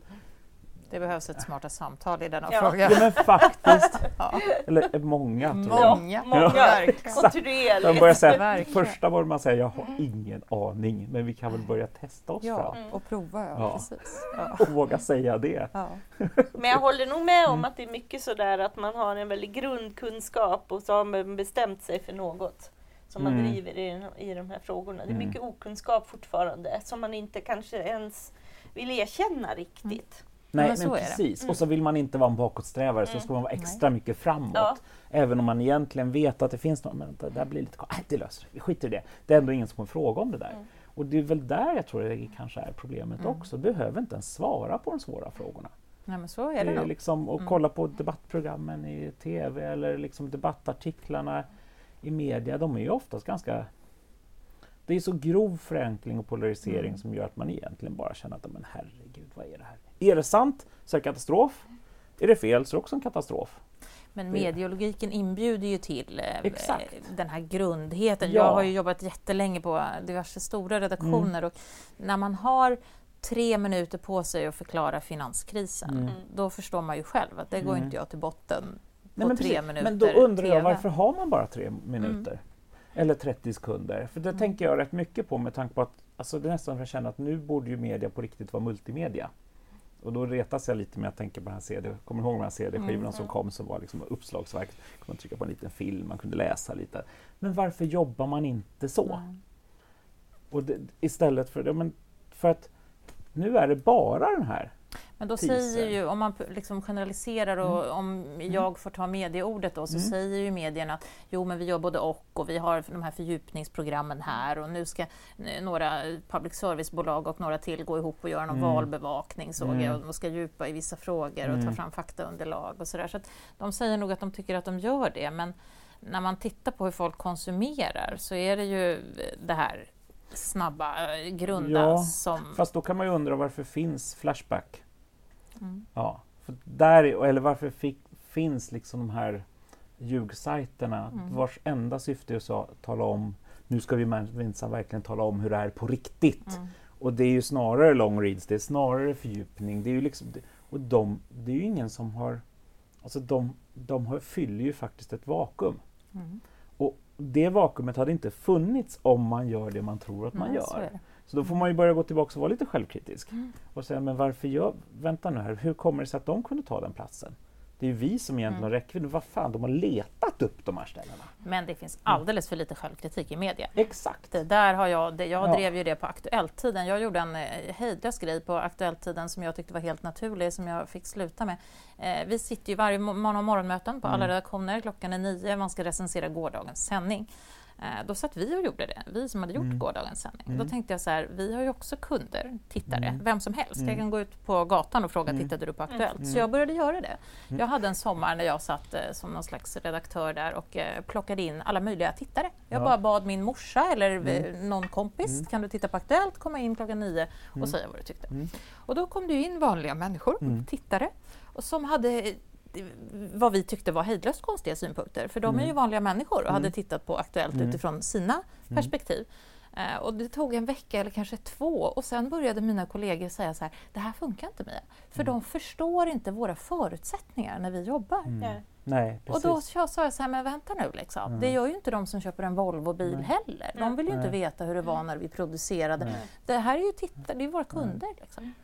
det behövs ett smarta samtal i denna ja. fråga. Ja men faktiskt. ja. Eller eh, många. Många. många. Ja, Kontinuerligt. första var man säger, jag har ingen aning, men vi kan väl börja testa oss ja, fram. Mm. Och prova, ja. Precis. Och våga säga det. Men jag håller nog med om mm. att det är mycket sådär att man har en väldig grundkunskap och så har man bestämt sig för något som man mm. driver i, i de här frågorna. Det är mm. mycket okunskap fortfarande som man inte kanske ens vill erkänna riktigt. Nej, men, men precis. Mm. Och så vill man inte vara en bakåtsträvare mm. så ska man vara extra Nej. mycket framåt. Ja. Även om man egentligen vet att det finns något, men det där blir lite Nej, det löser vi, skiter i det. Det är ändå ingen som kommer fråga om det där. Mm. Och det är väl där jag tror det kanske är problemet mm. också. Behöver inte ens svara på de svåra frågorna. Nej, men så är det, det är liksom, Och mm. kolla på debattprogrammen i TV eller liksom debattartiklarna i media. De är ju oftast ganska det är så grov förenkling och polarisering mm. som gör att man egentligen bara känner att men herregud, vad är det här? Är det sant så är det katastrof. Är det fel så är det också en katastrof. Men medielogiken inbjuder ju till eh, den här grundheten. Ja. Jag har ju jobbat jättelänge på diverse stora redaktioner mm. och när man har tre minuter på sig att förklara finanskrisen, mm. då förstår man ju själv att det går mm. inte jag till botten på men, tre precis. minuter. Men då undrar jag varför har man bara tre minuter? Mm. Eller 30 sekunder? För det mm. tänker jag rätt mycket på med tanke på att alltså det är nästan för att känna att nu borde ju media på riktigt vara multimedia. Och då retas jag lite med att tänka på den här CD, kommer ihåg de här CD-skivorna mm. som kom som var liksom uppslagsverk? Man trycka på en liten film, man kunde läsa lite. Men varför jobbar man inte så? Mm. Och det, istället för, ja, men för att nu är det bara den här men då teaser. säger ju, om man liksom generaliserar och mm. om mm. jag får ta medieordet då, så mm. säger ju medierna att jo men vi gör både och och vi har de här fördjupningsprogrammen här och nu ska några public service-bolag och några till gå ihop och göra någon mm. valbevakning såg jag mm. och de ska djupa i vissa frågor och ta mm. fram faktaunderlag och sådär. Så att de säger nog att de tycker att de gör det men när man tittar på hur folk konsumerar så är det ju det här snabba, eh, grunda ja, som... Fast då kan man ju undra varför finns Flashback? Mm. Ja, för där, eller varför fick, finns liksom de här ljugsajterna mm. vars enda syfte är att tala om, nu ska vi minsann verkligen tala om hur det är på riktigt. Mm. Och det är ju snarare long reads, det är snarare fördjupning. Det är ju liksom, och de, det är ju ingen som har... Alltså de, de har, fyller ju faktiskt ett vakuum. Mm. Det vakuumet hade inte funnits om man gör det man tror att man gör. Så då får man ju börja gå tillbaka och vara lite självkritisk. Mm. Och säga, men varför gör... Vänta nu här, hur kommer det sig att de kunde ta den platsen? Det är ju vi som egentligen mm. har räckvidd. Vad fan, de har letat upp de här ställena. Men det finns alldeles för lite självkritik i media. Exakt. Det där har jag, det, jag ja. drev ju det på Aktuelltiden. Jag gjorde en eh, hejdlös grej på Aktuelltiden som jag tyckte var helt naturlig, som jag fick sluta med. Eh, vi sitter ju varje morgon och morgonmöten på mm. alla redaktioner. Klockan är nio, man ska recensera gårdagens sändning. Eh, då satt vi och gjorde det, vi som hade gjort mm. gårdagens sändning. Mm. Då tänkte jag så här, vi har ju också kunder, tittare, mm. vem som helst. Jag mm. kan gå ut på gatan och fråga, mm. tittade du på Aktuellt? Så mm. jag började göra det. Jag hade en sommar när jag satt eh, som någon slags redaktör där och eh, plockade in alla möjliga tittare. Jag ja. bara bad min morsa eller någon kompis, kan du titta på Aktuellt, komma in klockan nio och säga vad du tyckte. Och då kom det in vanliga människor, tittare, och som hade vad vi tyckte var hejdlöst konstiga synpunkter. För de är ju mm. vanliga människor och mm. hade tittat på Aktuellt mm. utifrån sina mm. perspektiv. Uh, och det tog en vecka eller kanske två och sen började mina kollegor säga så här, det här funkar inte Mia. För mm. de förstår inte våra förutsättningar när vi jobbar. Mm. Nej, och då sa jag så här, men vänta nu liksom. Mm. Det gör ju inte de som köper en Volvo-bil heller. De vill ju Nej. inte veta hur det var när vi producerade. Nej. Det här är ju tittare, det är våra kunder. Liksom.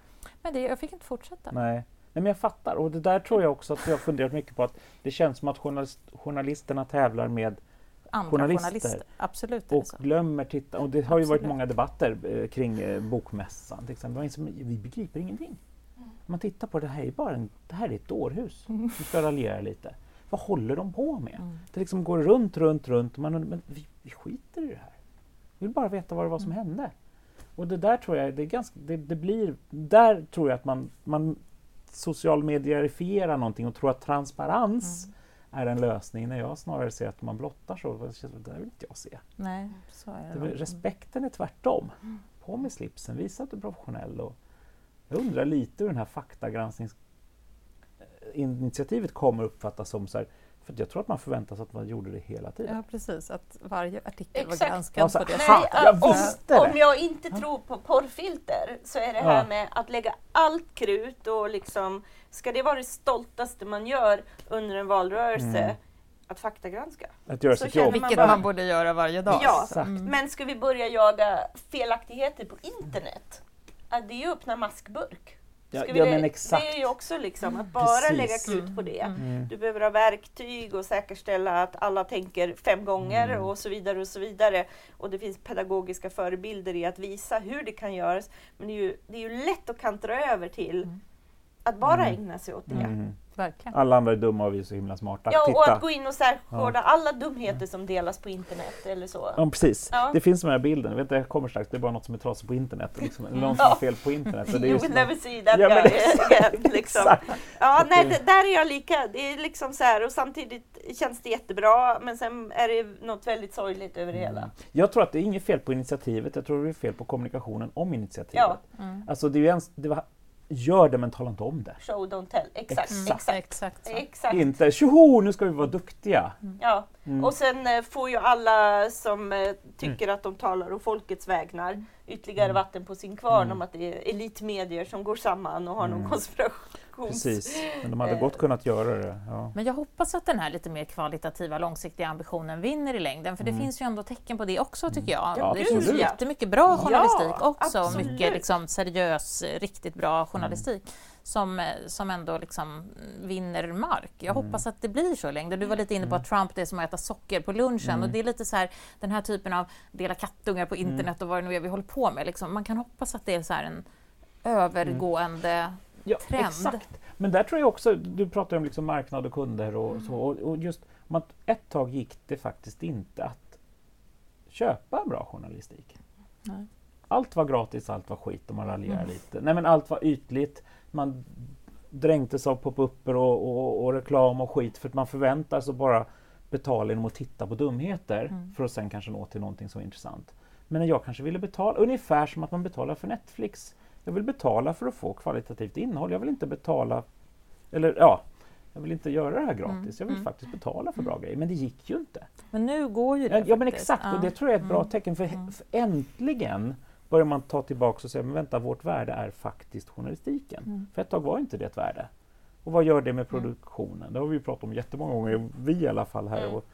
Men det, jag fick inte fortsätta. Nej. Nej, men jag fattar och det där tror jag också att jag har funderat mycket på att det känns som att journalist, journalisterna tävlar med Andra journalister. journalister. Absolut. Och glömmer titta. Och det har ju varit många debatter eh, kring eh, bokmässan till exempel. Vi begriper ingenting. Mm. Man tittar på det här är bara en, det här är ett dårhus. Mm. Vi ska raljera lite. Vad håller de på med? Mm. Det liksom går runt, runt, runt. Man men vi, vi skiter i det här. Vi vill bara veta vad det var som mm. hände. Och det där tror jag, det, är ganska, det, det, blir, där tror jag att man, man social medierifiera någonting och tro att transparens mm. är en lösning när jag snarare ser att man blottar så, det vill inte jag se. Nej, så är det respekten är tvärtom. Mm. På med slipsen, visa att du är professionell. Och jag undrar lite hur den här faktagranskningsinitiativet kommer uppfattas som så här, för jag tror att man förväntar sig att man gjorde det hela tiden. Ja, precis. Att varje artikel Exakt. var granskad alltså, på det sättet. Jag visste om, om jag inte tror på porrfilter så är det här ja. med att lägga allt krut och liksom, ska det vara det stoltaste man gör under en valrörelse, mm. att faktagranska. Att göra sitt jobb. Vilket man, man borde göra varje dag. Ja, mm. men ska vi börja jaga felaktigheter på internet? Det är ju öppna maskburk. Ja, ja, men exakt. Det är ju också liksom att bara Precis. lägga krut på det. Mm. mm. Du behöver ha verktyg och säkerställa att alla tänker fem gånger mm. och så vidare och så vidare. Och det finns pedagogiska förebilder i att visa hur det kan göras. Men det är ju, det är ju lätt att kantra över till mm. att bara mm. ägna sig åt det. Verkligen. Alla andra är dumma och vi är så himla smarta. Ja, Titta. och att gå in och särskåda alla dumheter som delas på internet eller så. Ja, precis. Ja. Det finns den här bilden, jag vet inte, jag kommer strax, det är bara något som är trasigt på internet. Liksom, eller någon som Ja. har fel på internet. och det är You will never see that Ja, guy again. Liksom. Ja, nej, det- där är jag lika. Det är liksom så här och samtidigt känns det jättebra men sen är det något väldigt sorgligt över det hela. Mm. Jag tror att det är inget fel på initiativet, jag tror det är fel på kommunikationen om initiativet. Ja. Mm. Alltså det är ju ens, det var, gör det men tala inte om det. Show don't tell. Exakt. Exakt. Exakt. Exakt. Exakt. Inte tjoho, nu ska vi vara duktiga. Ja. Mm. Och sen eh, får ju alla som eh, tycker att de talar å folkets vägnar ytterligare Mm. vatten på sin kvarn Mm. om att det är elitmedier som går samman och har någon Mm. konspirations... Precis, men de hade Eh. gott kunnat göra det. Ja. Men jag hoppas att den här lite mer kvalitativa, långsiktiga ambitionen vinner i längden. För det Mm. finns ju ändå tecken på det också tycker jag. Ja, det gud, finns jättemycket bra journalistik Ja, också. absolut. Mycket liksom seriös, riktigt bra journalistik. Som, eh, som ändå liksom vinner mark. Jag Mm. hoppas att det blir så i längden. Du var lite inne på att Trump det är som att äta socker på lunchen. Mm. Och det är lite så här, den här typen av dela kattungar på internet och vad det nu är vi håller på med. Liksom. Man kan hoppas att det är så en övergående Ja, trend. exakt. Men där tror jag också, du pratar om liksom marknad och kunder och så. Och, och just om ett tag gick det faktiskt inte att köpa bra journalistik. Nej. Allt var gratis, allt var skit och man raljerade Mm. lite. Nej men allt var ytligt. Man dränktes av pop-upper och, och, och reklam och skit för att man förväntar sig bara betala genom att titta på dumheter Mm. för att sen kanske nå till någonting som är intressant. Men jag kanske ville betala, ungefär som att man betalar för Netflix. Jag vill betala för att få kvalitativt innehåll. Jag vill inte betala, eller ja, jag vill inte göra det här gratis. Mm, Jag vill mm. faktiskt betala för bra grejer. Men det gick ju inte. Men nu går ju det Ja, ja men faktiskt. exakt, och det tror jag är ett bra Mm. tecken. För, Mm. för äntligen börjar man ta tillbaka och säga, men vänta, vårt värde är faktiskt journalistiken. Mm. För ett tag var inte det ett värde. Och vad gör det med produktionen? Det har vi pratat om jättemånga gånger, vi i alla fall här. Mm. Och,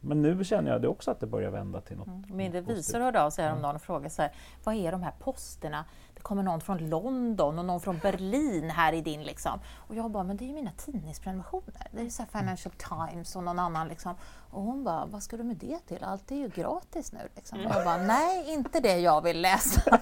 men nu känner jag det också att det börjar vända till något Mm. Min revisor hörde av sig häromdagen och frågade så här, vad är de här posterna? Det kommer någon från London och någon från Berlin här i din liksom. Och jag bara, men det är ju mina tidningsprenumerationer. Det är ju så här Financial Times och någon annan liksom. Och hon bara, vad ska du med det till? Allt är ju gratis nu liksom. Mm. Jag bara, nej inte det jag vill läsa.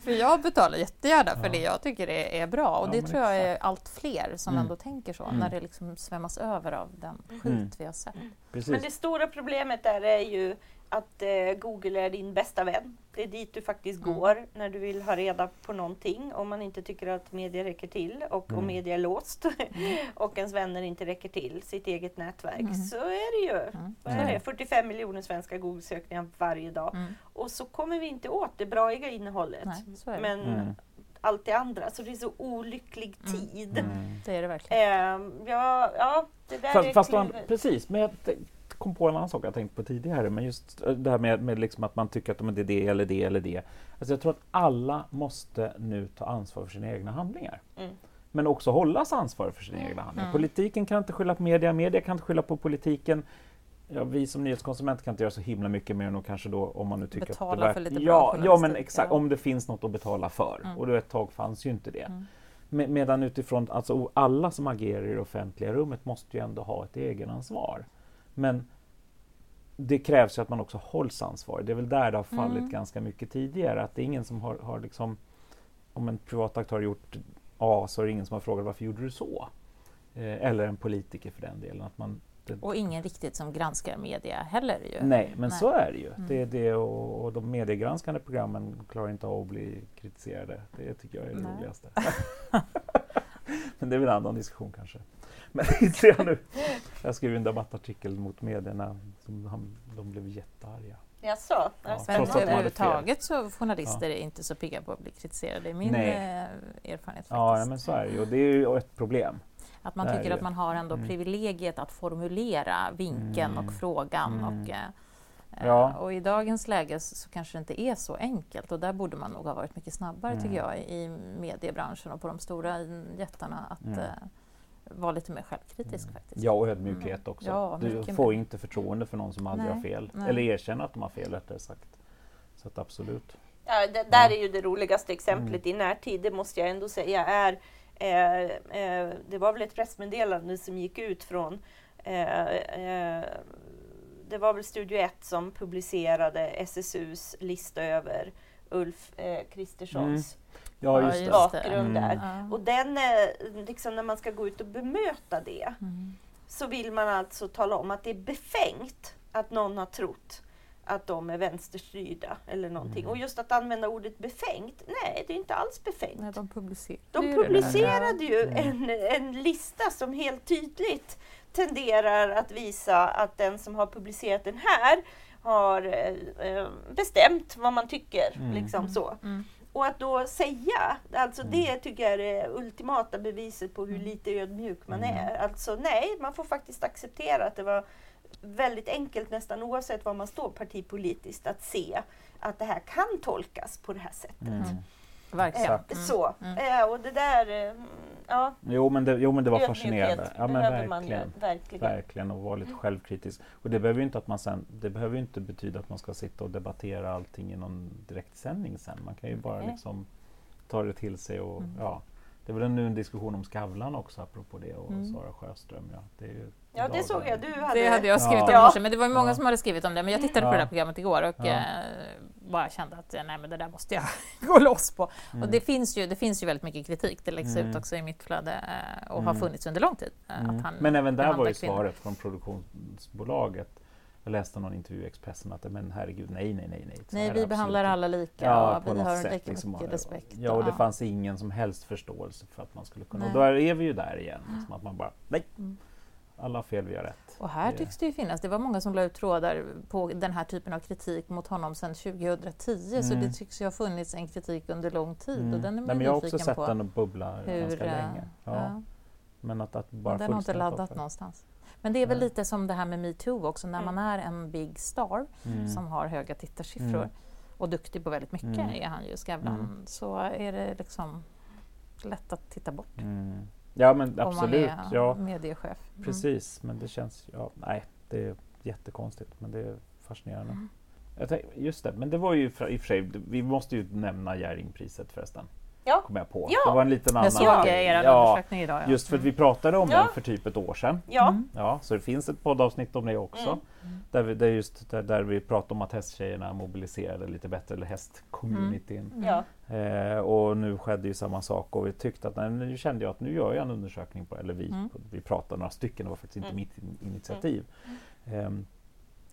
för jag betalar jättegärna för Ja. det jag tycker är, är bra. Och Ja, det tror jag är allt fler som Mm. ändå tänker så. Mm. När det liksom svämmas över av den skit Mm. vi har sett. Precis. Men det stora problemet där är ju att eh, Google är din bästa vän. Det är dit du faktiskt Mm. går när du vill ha reda på någonting. Om man inte tycker att media räcker till och Mm. om media är låst och ens vänner inte räcker till sitt eget nätverk Mm. så är det ju. Mm. Är Mm. det? 45 miljoner svenska Google-sökningar varje dag. Mm. Och så kommer vi inte åt det braiga innehållet. Nej. Men Mm. allt det andra. Så det är så olycklig Mm. tid. Mm. Det är det verkligen. Ehm, ja, ja, det där Fast, är fast man, precis, men kom på en annan sak jag tänkt på tidigare, men just eh, det här med, med liksom att man tycker att det är det eller det eller det. Alltså jag tror att alla måste nu ta ansvar för sina egna handlingar. Mm. Men också hållas ansvar för sina egna handlingar. Mm. Politiken kan inte skylla på media, media kan inte skylla på politiken. Ja, vi som nyhetskonsumenter kan inte göra så himla mycket mer än att kanske då om man nu tycker Betala att det för lite bra ja, ja men exakt, ja. om det finns något att betala för. Mm. Och då ett tag fanns ju inte det. Mm. Med, medan utifrån, alltså alla som agerar i det offentliga rummet måste ju ändå ha ett egenansvar. Men det krävs ju att man också hålls ansvarig. Det är väl där det har fallit Mm. ganska mycket tidigare. Att det är ingen som har, har liksom, om en privat aktör gjort A så är det ingen som har frågat varför gjorde du så? Eh, eller en politiker för den delen. Att man, det, Och ingen riktigt som granskar media heller ju. nej, men Nej. så är det ju. Mm. Det det och, och de mediegranskande programmen klarar inte av att bli kritiserade. Det tycker jag är det Nej. roligaste. men det är väl en annan diskussion kanske. Men inte jag nu. Jag skrev en debattartikel mot medierna. Som han, de blev jättearga. Jaså? Ja, Ja, trots Men överhuvudtaget så journalister är inte så pigga på att bli kritiserade. Det är min Nej. eh, erfarenhet Ja, faktiskt. men så är det ju. Och det är ju ett problem. Att man tycker att man har ändå Mm. privilegiet att formulera vinkeln Mm. och frågan. Mm. Och, eh, Ja. och i dagens läge så, så kanske det inte är så enkelt och där borde man nog ha varit mycket snabbare Mm. tycker jag i mediebranschen och på de stora jättarna att Mm. eh, vara lite mer självkritisk faktiskt. Ja, och ödmjukhet också. Ja, du får mer. inte förtroende för någon som aldrig Nej, har fel. nej. Eller erkänner att de har fel rättare sagt. Så att absolut. Ja, det där är ju det roligaste exemplet i närtid, det måste jag ändå säga är eh, eh, Det var väl ett pressmeddelande som gick ut från eh, eh, Det var väl Studio 1 som publicerade SSUs lista över Ulf eh, Kristerssons Ja, just det. bakgrund Mm. där. Och den, eh, liksom när man ska gå ut och bemöta det Mm. så vill man alltså tala om att det är befängt att någon har trott att de är vänsterstyrda eller någonting. Mm. Och just att använda ordet befängt, nej det är inte alls befängt. Nej, de publicerade De publicerade ju Mm. en, en lista som helt tydligt tenderar att visa att den som har publicerat den här har eh, eh, bestämt vad man tycker. Mm. Liksom så. Mm. Och att då säga, alltså Mm. det tycker jag är det ultimata beviset på hur Mm. lite ödmjuk man Mm. är. Alltså nej, man får faktiskt acceptera att det var väldigt enkelt nästan oavsett var man står partipolitiskt att se att det här kan tolkas på det här sättet. Mm. Verkligen. Exakt. Eh, Mm. Så, Mm. eh, och det där, eh, mm, ja. Jo, men det, jo, men det var ödmjukhet fascinerande. Ja, men behöver man verkligen. verkligen. Verkligen och vara lite självkritisk. Och det behöver ju inte att man sen, det behöver inte betyda att man ska sitta och debattera allting i någon direktsändning sen. Man kan ju bara Nej. liksom ta det till sig och Mm. ja. Det väl nu en diskussion om Skavlan också apropå det och Mm. Sara Sjöström. Ja, det, är ju Ja, det såg jag. Du hade... Det hade jag skrivit Ja. om morse, men det var ju många Ja. som hade skrivit om det. Men jag tittade på Ja. det där programmet igår och Ja. eh, bara kände att eh, nej, men det där måste jag gå loss på. Mm. Och det finns, ju, det finns ju väldigt mycket kritik. Det läggs Mm. ut också i mitt flöde eh, och har Mm. funnits under lång tid. Mm. Att han Men även där var ju kvinnor. svaret från produktionsbolaget. Jag läste någon intervju i Expressen att men herregud, nej, nej, nej. Nej, Nej, vi är behandlar absolut alla lika Ja, och på vi har sätt, lika liksom, mycket och- respekt. Ja, och det fanns ingen som helst förståelse för att man skulle kunna... Och Nej. där är vi ju där igen. Liksom att man bara, nej, Mm. Alla fel, vi har rätt. Och här Det- tycks det ju finnas, det var många som la ut trådar på den här typen av kritik mot honom sedan 2010 så Mm. det tycks ju ha funnits en kritik under lång tid Mm. och den är man Nej, jag har också sett på. den bubbla hur, ganska eh, länge. Ja. ja. Men att, att bara den har inte laddat offer. någonstans. Men det är väl Nej. lite som det här med metoo också, när Mm. man är en big star Mm. som har höga tittarsiffror Mm. och duktig på väldigt mycket Mm. är han ju, Skavlan, så är det liksom lätt att titta bort. Ja, men om absolut. man är Ja, mediechef. Mm. precis. Men det känns... Ja, nej, det är jättekonstigt, men det är fascinerande. Mm. Jag tänk, just det, men det var ju i och för sig, vi måste ju nämna Jerringpriset förresten. Ja. Kom jag på. Ja. Det var en liten annan... Jag såg Ja. er ja, undersökning idag. Ja. Just för att vi pratade om Ja. den för typ ett år sedan. Ja, Mm. Ja, så det finns ett poddavsnitt om det också. Mm. Mm. Där, vi, där, just, där, där vi pratade om att hästtjejerna mobiliserade lite bättre, eller hästcommunityn. Mm. ja. Eh, och nu skedde ju samma sak och vi tyckte att nej, nu kände jag att nu gör jag en undersökning på, eller vi, Mm. vi pratade några stycken, det var faktiskt inte Mm. mitt in- initiativ. Ehm,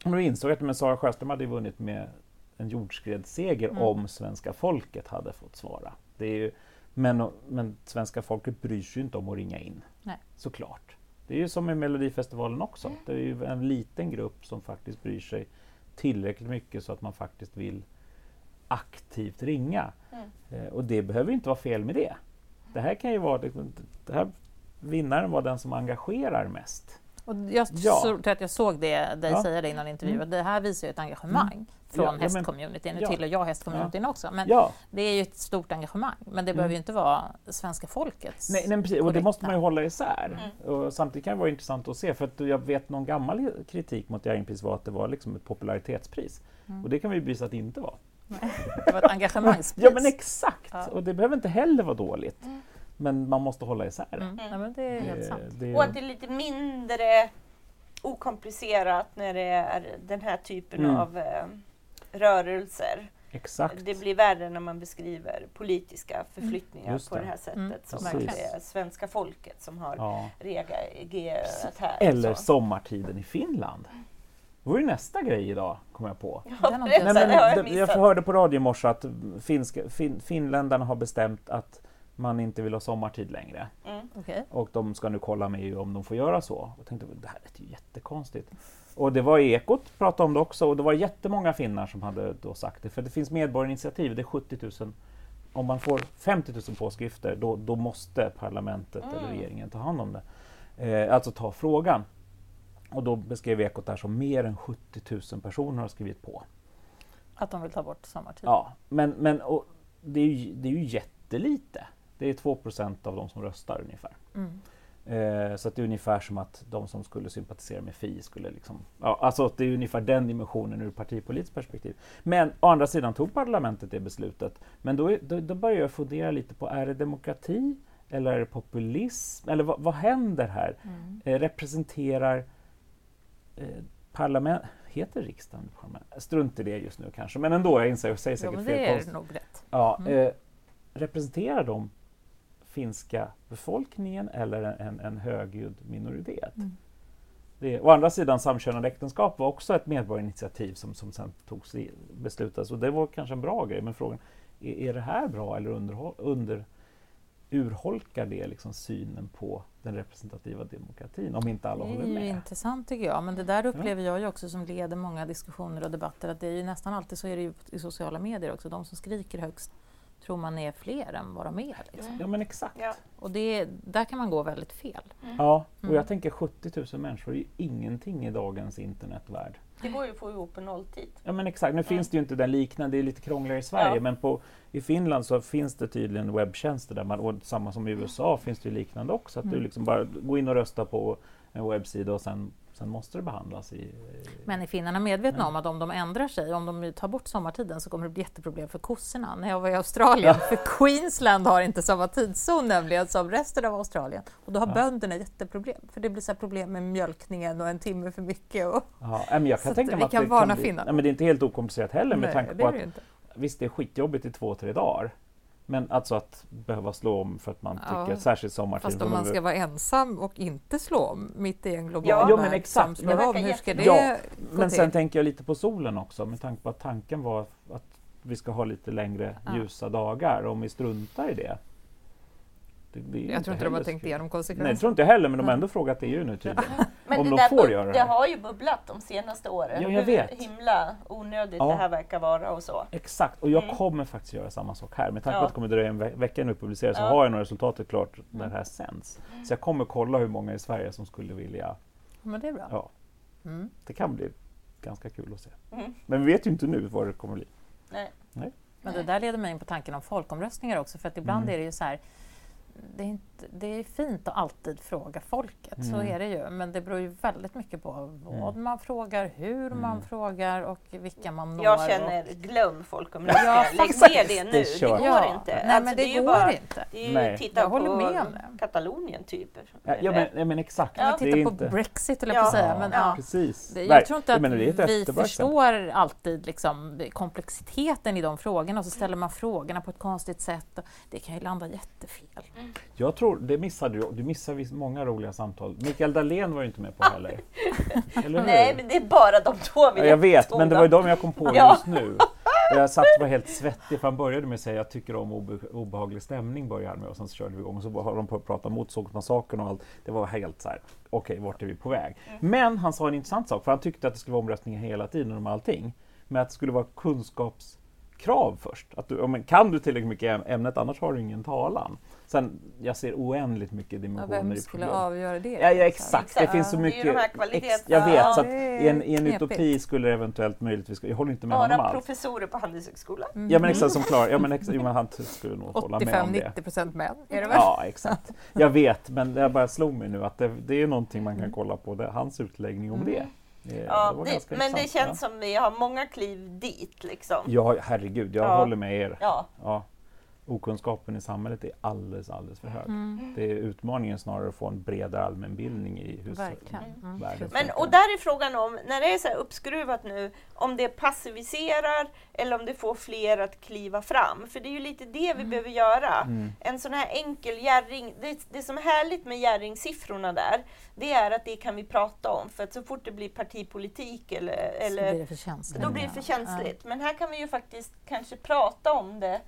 men vi insåg att men Sara Sjöström hade vunnit med en jordskredsseger Mm. om svenska folket hade fått svara. Det är ju, men, men svenska folket bryr sig ju inte om att ringa in. Nej. Såklart. Det är ju som i Melodifestivalen också. Mm. Det är ju en liten grupp som faktiskt bryr sig tillräckligt mycket så att man faktiskt vill aktivt ringa. Mm. Eh, och det behöver inte vara fel med det. Det här kan ju vara, det, det här, vinnaren var den som engagerar mest. Och jag Ja. tror att jag såg det, dig Ja. säga det i någon intervju, Mm. att det här visar ju ett engagemang från Ja, ja, hästcommunityn. Nu ja. tillhör jag hästcommunityn också, men Ja, det är ju ett stort engagemang. Men det Mm. behöver ju inte vara svenska folkets. nej, nej, precis. och det måste man ju hålla isär. Mm. Och samtidigt kan det vara intressant att se, för att jag vet någon gammal kritik mot Jerringpris var att det var liksom ett popularitetspris. Mm. Och det kan vi bevisa att det inte var. Det var ett engagemangspris. Ja men exakt! Ja. Och det behöver inte heller vara dåligt. Mm. Men man måste hålla isär det. Mm. Ja, men det är helt sant. det, Och att det är lite mindre okomplicerat när det är den här typen Mm. av eh, rörelser. Exakt. Det blir värre när man beskriver politiska förflyttningar Just på det. det här sättet. Mm, Som precis. att det är svenska folket som har Ja. reagerat här. Eller så. sommartiden i Finland. Det var ju nästa grej idag, kom jag på. Ja, har inte jag jag hörde på radio i morse att finska, fin, finländarna har bestämt att man inte vill ha sommartid längre. Mm. Okej. Och de ska nu kolla med EU om de får göra så. Och tänkte, det här är ju jättekonstigt. Och det var Ekot pratade om det också och det var jättemånga finnar som hade då sagt det. För det finns medborgarinitiativ, det är 70 000. Om man får 50 000 påskrifter då, då måste parlamentet eller Mm. regeringen ta hand om det. Eh, alltså ta frågan. Och då beskrev Ekot det här som mer än 70 000 personer har skrivit på. Att de vill ta bort sommartid. Ja, men, men och det, är ju, det är ju jättelite. Det är 2% av de som röstar ungefär. Mm. Eh, så att det är ungefär som att de som skulle sympatisera med Fi skulle liksom... Ja, alltså det är ungefär den dimensionen ur partipolitiskt perspektiv. Men å andra sidan tog parlamentet det beslutet. Men då, är- då, då börjar jag fundera lite på, är det demokrati? Eller är det populism? Eller vad, vad händer här? Mm. Eh, representerar eh, parlament... Heter riksdagen parlament? Strunt i det just nu kanske, men ändå, jag inser, jag säger Jo, säkert men fel. det är konst- nog rätt. Ja, Mm. eh, representerar de finska befolkningen eller en, en, högljudd minoritet? Mm. Det, å andra sidan samkönade äktenskap var också ett medborgarinitiativ som, som sen togs i, beslutades och det var kanske en bra grej men frågan är, är det här bra eller under, under urholkar det liksom synen på den representativa demokratin om inte alla håller med? Det är ju intressant tycker jag, men det där upplever jag ju också som leder många diskussioner och debatter att det är ju nästan alltid så är det ju i sociala medier också, de som skriker högst tror man är fler än vad de är. Liksom. Ja men exakt. Ja. Och det, där kan man gå väldigt fel. Mm. Ja, och jag mm. tänker 70 000 människor är ju ingenting i dagens internetvärld. Det går ju att få ihop på nolltid. Ja men exakt, nu mm. finns det ju inte den liknande, det är lite krångligare i Sverige ja. men på, i Finland så finns det tydligen webbtjänster där man, och samma som i USA finns det ju liknande också, att mm. du liksom bara går in och röstar på en webbsida och sen Sen måste det behandlas i... Men är finnarna medvetna om att om de ändrar sig, om de tar bort sommartiden så kommer det bli jätteproblem för kossorna. När jag var i Australien, för Queensland har inte samma tidszon nämligen som resten av Australien. Och då har ja. bönderna jätteproblem, för det blir så problem med mjölkningen och en timme för mycket. Och... Ja, men jag kan tänka mig att, det kan bli, nej, men det är inte helt okomplicerat heller med Nej, tanke på att visst, det är skitjobbigt i två, tre dagar. Men alltså att behöva slå om för att man tycker, ja, särskilt sommartid. Fast om man ska vara ensam och inte slå om mitt i en global ja, värld. Ja, men exakt. Men, om, hur ska det ja, men sen tänker jag lite på solen också med tanke på att tanken var att vi ska ha lite längre ljusa dagar. Om vi struntar i det jag tror inte de har tänkt igenom konsekvenserna. Nej, det tror inte jag heller, men de har ändå frågat EU nu tydligen. men om det de får göra det. Det har ju bubblat de senaste åren. Ja, jag vet. Hur himla onödigt ja. det här verkar vara och så. Exakt, och jag mm. kommer faktiskt göra samma sak här. Med tanke på ja. att det kommer dröja en ve vecka innan vi publicerar så ja. har jag nog resultatet klart när mm. det här sänds. Mm. Så jag kommer kolla hur många i Sverige som skulle vilja... Men det är bra. Ja. Mm. Det kan bli ganska kul att se. Mm. Men vi vet ju inte nu vad det kommer bli. Nej. Nej. Men det där leder mig in på tanken om folkomröstningar också, för att ibland mm. är det ju så här det är, det är fint att alltid fråga folket, mm. så är det ju. Men det beror ju väldigt mycket på vad mm. man frågar, hur mm. man frågar och vilka man når. Jag känner, och... glöm folkomröstningar. Ja, Lägg ner det nu, det, det går ja. inte. Nej, alltså, men det, det går bara, inte. Det är ju, titta jag på håller med. Katalonien typ. Ja, ja, men, ja men exakt. Ja. Titta på inte... Brexit eller ja. på att säga. Men, ja. Precis. jag tror inte att vi förstår alltid liksom, komplexiteten i de frågorna och så ställer man frågorna på ett konstigt sätt. Det kan ju landa jättefel. Mm. Jag tror, det missade du, du missade många roliga samtal. Mikael Dahlén var ju inte med på heller. Nej, men det är bara de två vi ja, Jag vet, men det var ju de jag kom på ja. just nu. Jag satt och var helt svettig för han började med att säga jag tycker om obe obehaglig stämning började han med och sen så körde vi igång och så har de på att prata mot sågmassakern och allt. Det var helt så här, okej okay, vart är vi på väg? Mm. Men han sa en intressant sak för han tyckte att det skulle vara omröstningar hela tiden om allting. Men att det skulle vara kunskaps krav först. Att du, kan du tillräckligt mycket ämnet annars har du ingen talan. Sen, jag ser oändligt mycket dimensioner ja, vem skulle avgöra det? Ja, ja exakt. exakt. Det finns så mycket. Ex, jag vet, så att i en, i en utopi skulle det eventuellt möjligtvis, jag håller inte med Bara honom alls. professorer på Handelshögskolan. Mm. Ja men exakt, som klar, ja men, exakt, jo, men han skulle nog hålla med om det. 85-90 procent män, är det väl? Ja exakt. Jag vet, men det bara slog mig nu att det, det är någonting man kan mm. kolla på, det, hans utläggning om mm. det. Det, ja, det, men det känns ja. som vi har många kliv dit. Liksom. Ja, herregud, jag ja. håller med er. Ja. ja okunskapen i samhället är alldeles, alldeles för hög. Mm. Det är utmaningen snarare att få en bredare allmänbildning i hur mm. världen Men Och där är frågan om, när det är så här uppskruvat nu, om det passiviserar eller om det får fler att kliva fram. För det är ju lite det vi mm. behöver göra. Mm. En sån här enkel Jerring, det, det som är härligt med Jerringsiffrorna där, det är att det kan vi prata om. För att så fort det blir partipolitik eller, eller blir det för känsligt. då blir det för känsligt. Ja. Men här kan vi ju faktiskt kanske prata om det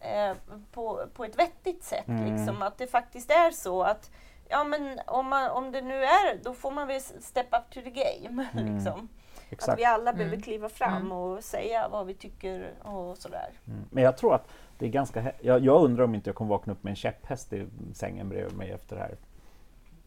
Eh, på, på ett vettigt sätt. Mm. Liksom, att det faktiskt är så att ja, men om, man, om det nu är, då får man väl step up to the game. Mm. Liksom. Att vi alla behöver mm. kliva fram mm. och säga vad vi tycker och sådär. Mm. Men jag tror att det är ganska... Jag, jag, undrar om inte jag kommer vakna upp med en käpphäst i sängen bredvid mig efter det här.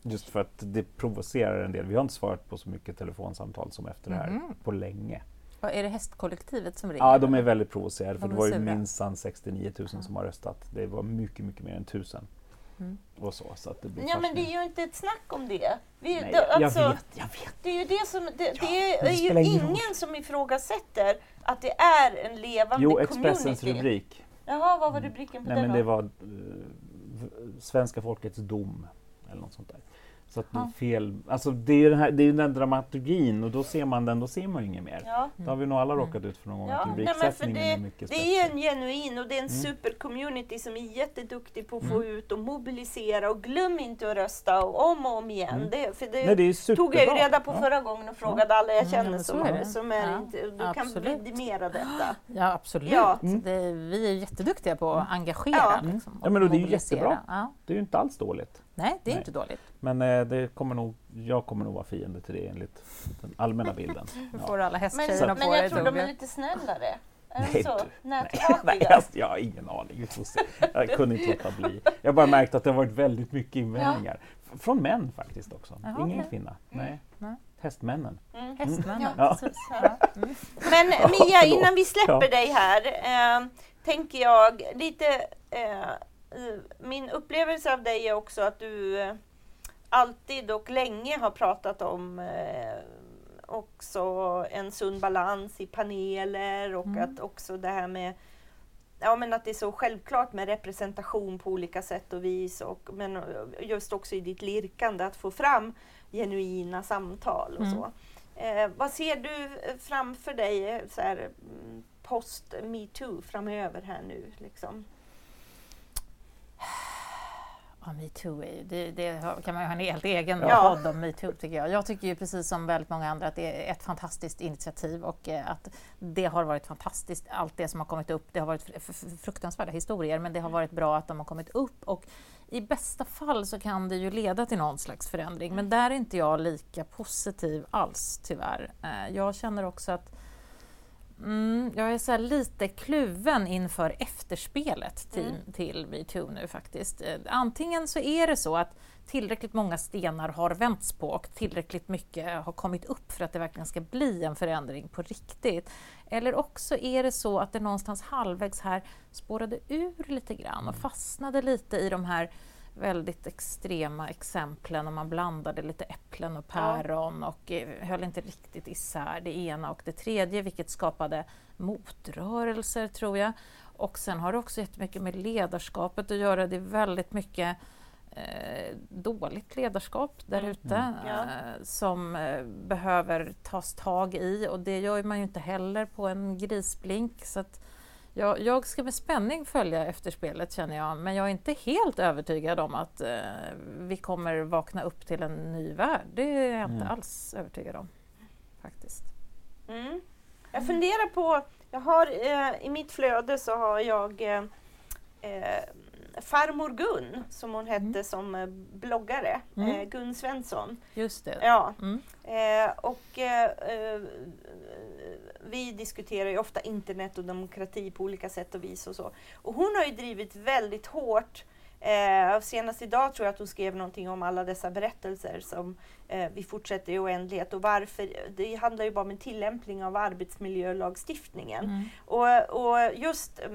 Just för att det provocerar en del. Vi har inte svarat på så mycket telefonsamtal som efter det här mm. på länge. Är det hästkollektivet som ringer? Ja, de är väldigt provocerade för det var ju minsann 69 000 som har röstat. Det var mycket, mycket mer än 1000. Mm. Och så, så att det blir ja, men det är ju inte ett snack om det. Vi, Nej, det, alltså, jag vet, jag vet. Det är ju, det som, det, ja, det är, det är ju ingen roll. som ifrågasätter att det är en levande jo, community. Jo, Expressens rubrik. Jaha, vad var rubriken på Nej, den men Det var uh, Svenska folkets dom, eller något sånt där. Så att ja. fel, alltså det är ju den, här, det är den dramaturgin och då ser man den, då ser man inget mer. Ja. Då har vi nog alla mm. råkat ut för någon gång ja. att rubriksättningen är mycket Det är en genuin och det är en mm. supercommunity som är jätteduktig på att få mm. ut och mobilisera och glöm inte att rösta och om och om igen. Mm. Det, för det, Nej, det tog jag ju reda på förra gången och frågade alla jag känner som, är, som är inte, du absolut. kan vidimera detta. Ja absolut, ja. Det, vi är jätteduktiga på att engagera. Ja, liksom, ja men och det är ju jättebra. Det är ju inte alls dåligt. Nej, det är Nej. inte dåligt. Men eh, det kommer nog, jag kommer nog vara fiende till det enligt den allmänna bilden. Du får alla hästtjejerna på Men jag tror de är lite snällare. Nej, så? Nej, jag, jag har ingen aning. Jag kunde inte låta bli. Jag har bara märkt att det har varit väldigt mycket invändningar. Ja. Från män faktiskt också. Jaha, Ingen okay. kvinna. Mm. Nej. Nej. Hästmännen. Mm. Hästmännen, ja. ja. Mm. Men Mia, innan vi släpper dig här, äh, tänker jag lite äh, min upplevelse av dig är också att du eh, alltid och länge har pratat om eh, också en sund balans i paneler och mm. att också det här med Ja men att det är så självklart med representation på olika sätt och vis och men just också i ditt lirkande att få fram genuina samtal och mm. så. Eh, vad ser du framför dig eh, så här, mm, post metoo framöver här nu? Liksom? Ja, metoo är ju, det, det, kan man ju ha en helt egen ja. podd om metoo tycker jag. Jag tycker ju precis som väldigt många andra att det är ett fantastiskt initiativ och eh, att det har varit fantastiskt, allt det som har kommit upp. Det har varit fruktansvärda historier men det har varit bra att de har kommit upp och i bästa fall så kan det ju leda till någon slags förändring men där är inte jag lika positiv alls tyvärr. Eh, jag känner också att Mm, jag är så lite kluven inför efterspelet till, mm. till metoo nu faktiskt. Eh, antingen så är det så att tillräckligt många stenar har vänts på och tillräckligt mycket har kommit upp för att det verkligen ska bli en förändring på riktigt. Eller också är det så att det någonstans halvvägs här spårade ur lite grann och fastnade lite i de här väldigt extrema exemplen och man blandade lite äpplen och päron och eh, höll inte riktigt isär det ena och det tredje vilket skapade motrörelser tror jag. Och sen har det också jättemycket med ledarskapet att göra. Det är väldigt mycket eh, dåligt ledarskap där mm. ute mm. ja. eh, som eh, behöver tas tag i och det gör man ju inte heller på en grisblink. Så att, jag, jag ska med spänning följa efterspelet känner jag, men jag är inte helt övertygad om att eh, vi kommer vakna upp till en ny värld. Det är jag inte mm. alls övertygad om. Faktiskt. Mm. Jag funderar på, jag har, eh, i mitt flöde så har jag eh, eh farmor Gun, som hon hette mm. som eh, bloggare, mm. eh, Gun Svensson. Just det. Ja. Mm. Eh, och eh, vi diskuterar ju ofta internet och demokrati på olika sätt och vis och så. Och hon har ju drivit väldigt hårt Eh, senast idag tror jag att hon skrev någonting om alla dessa berättelser som eh, vi fortsätter i oändlighet och varför. Det handlar ju bara om en tillämpning av arbetsmiljölagstiftningen. Mm. Och, och just eh,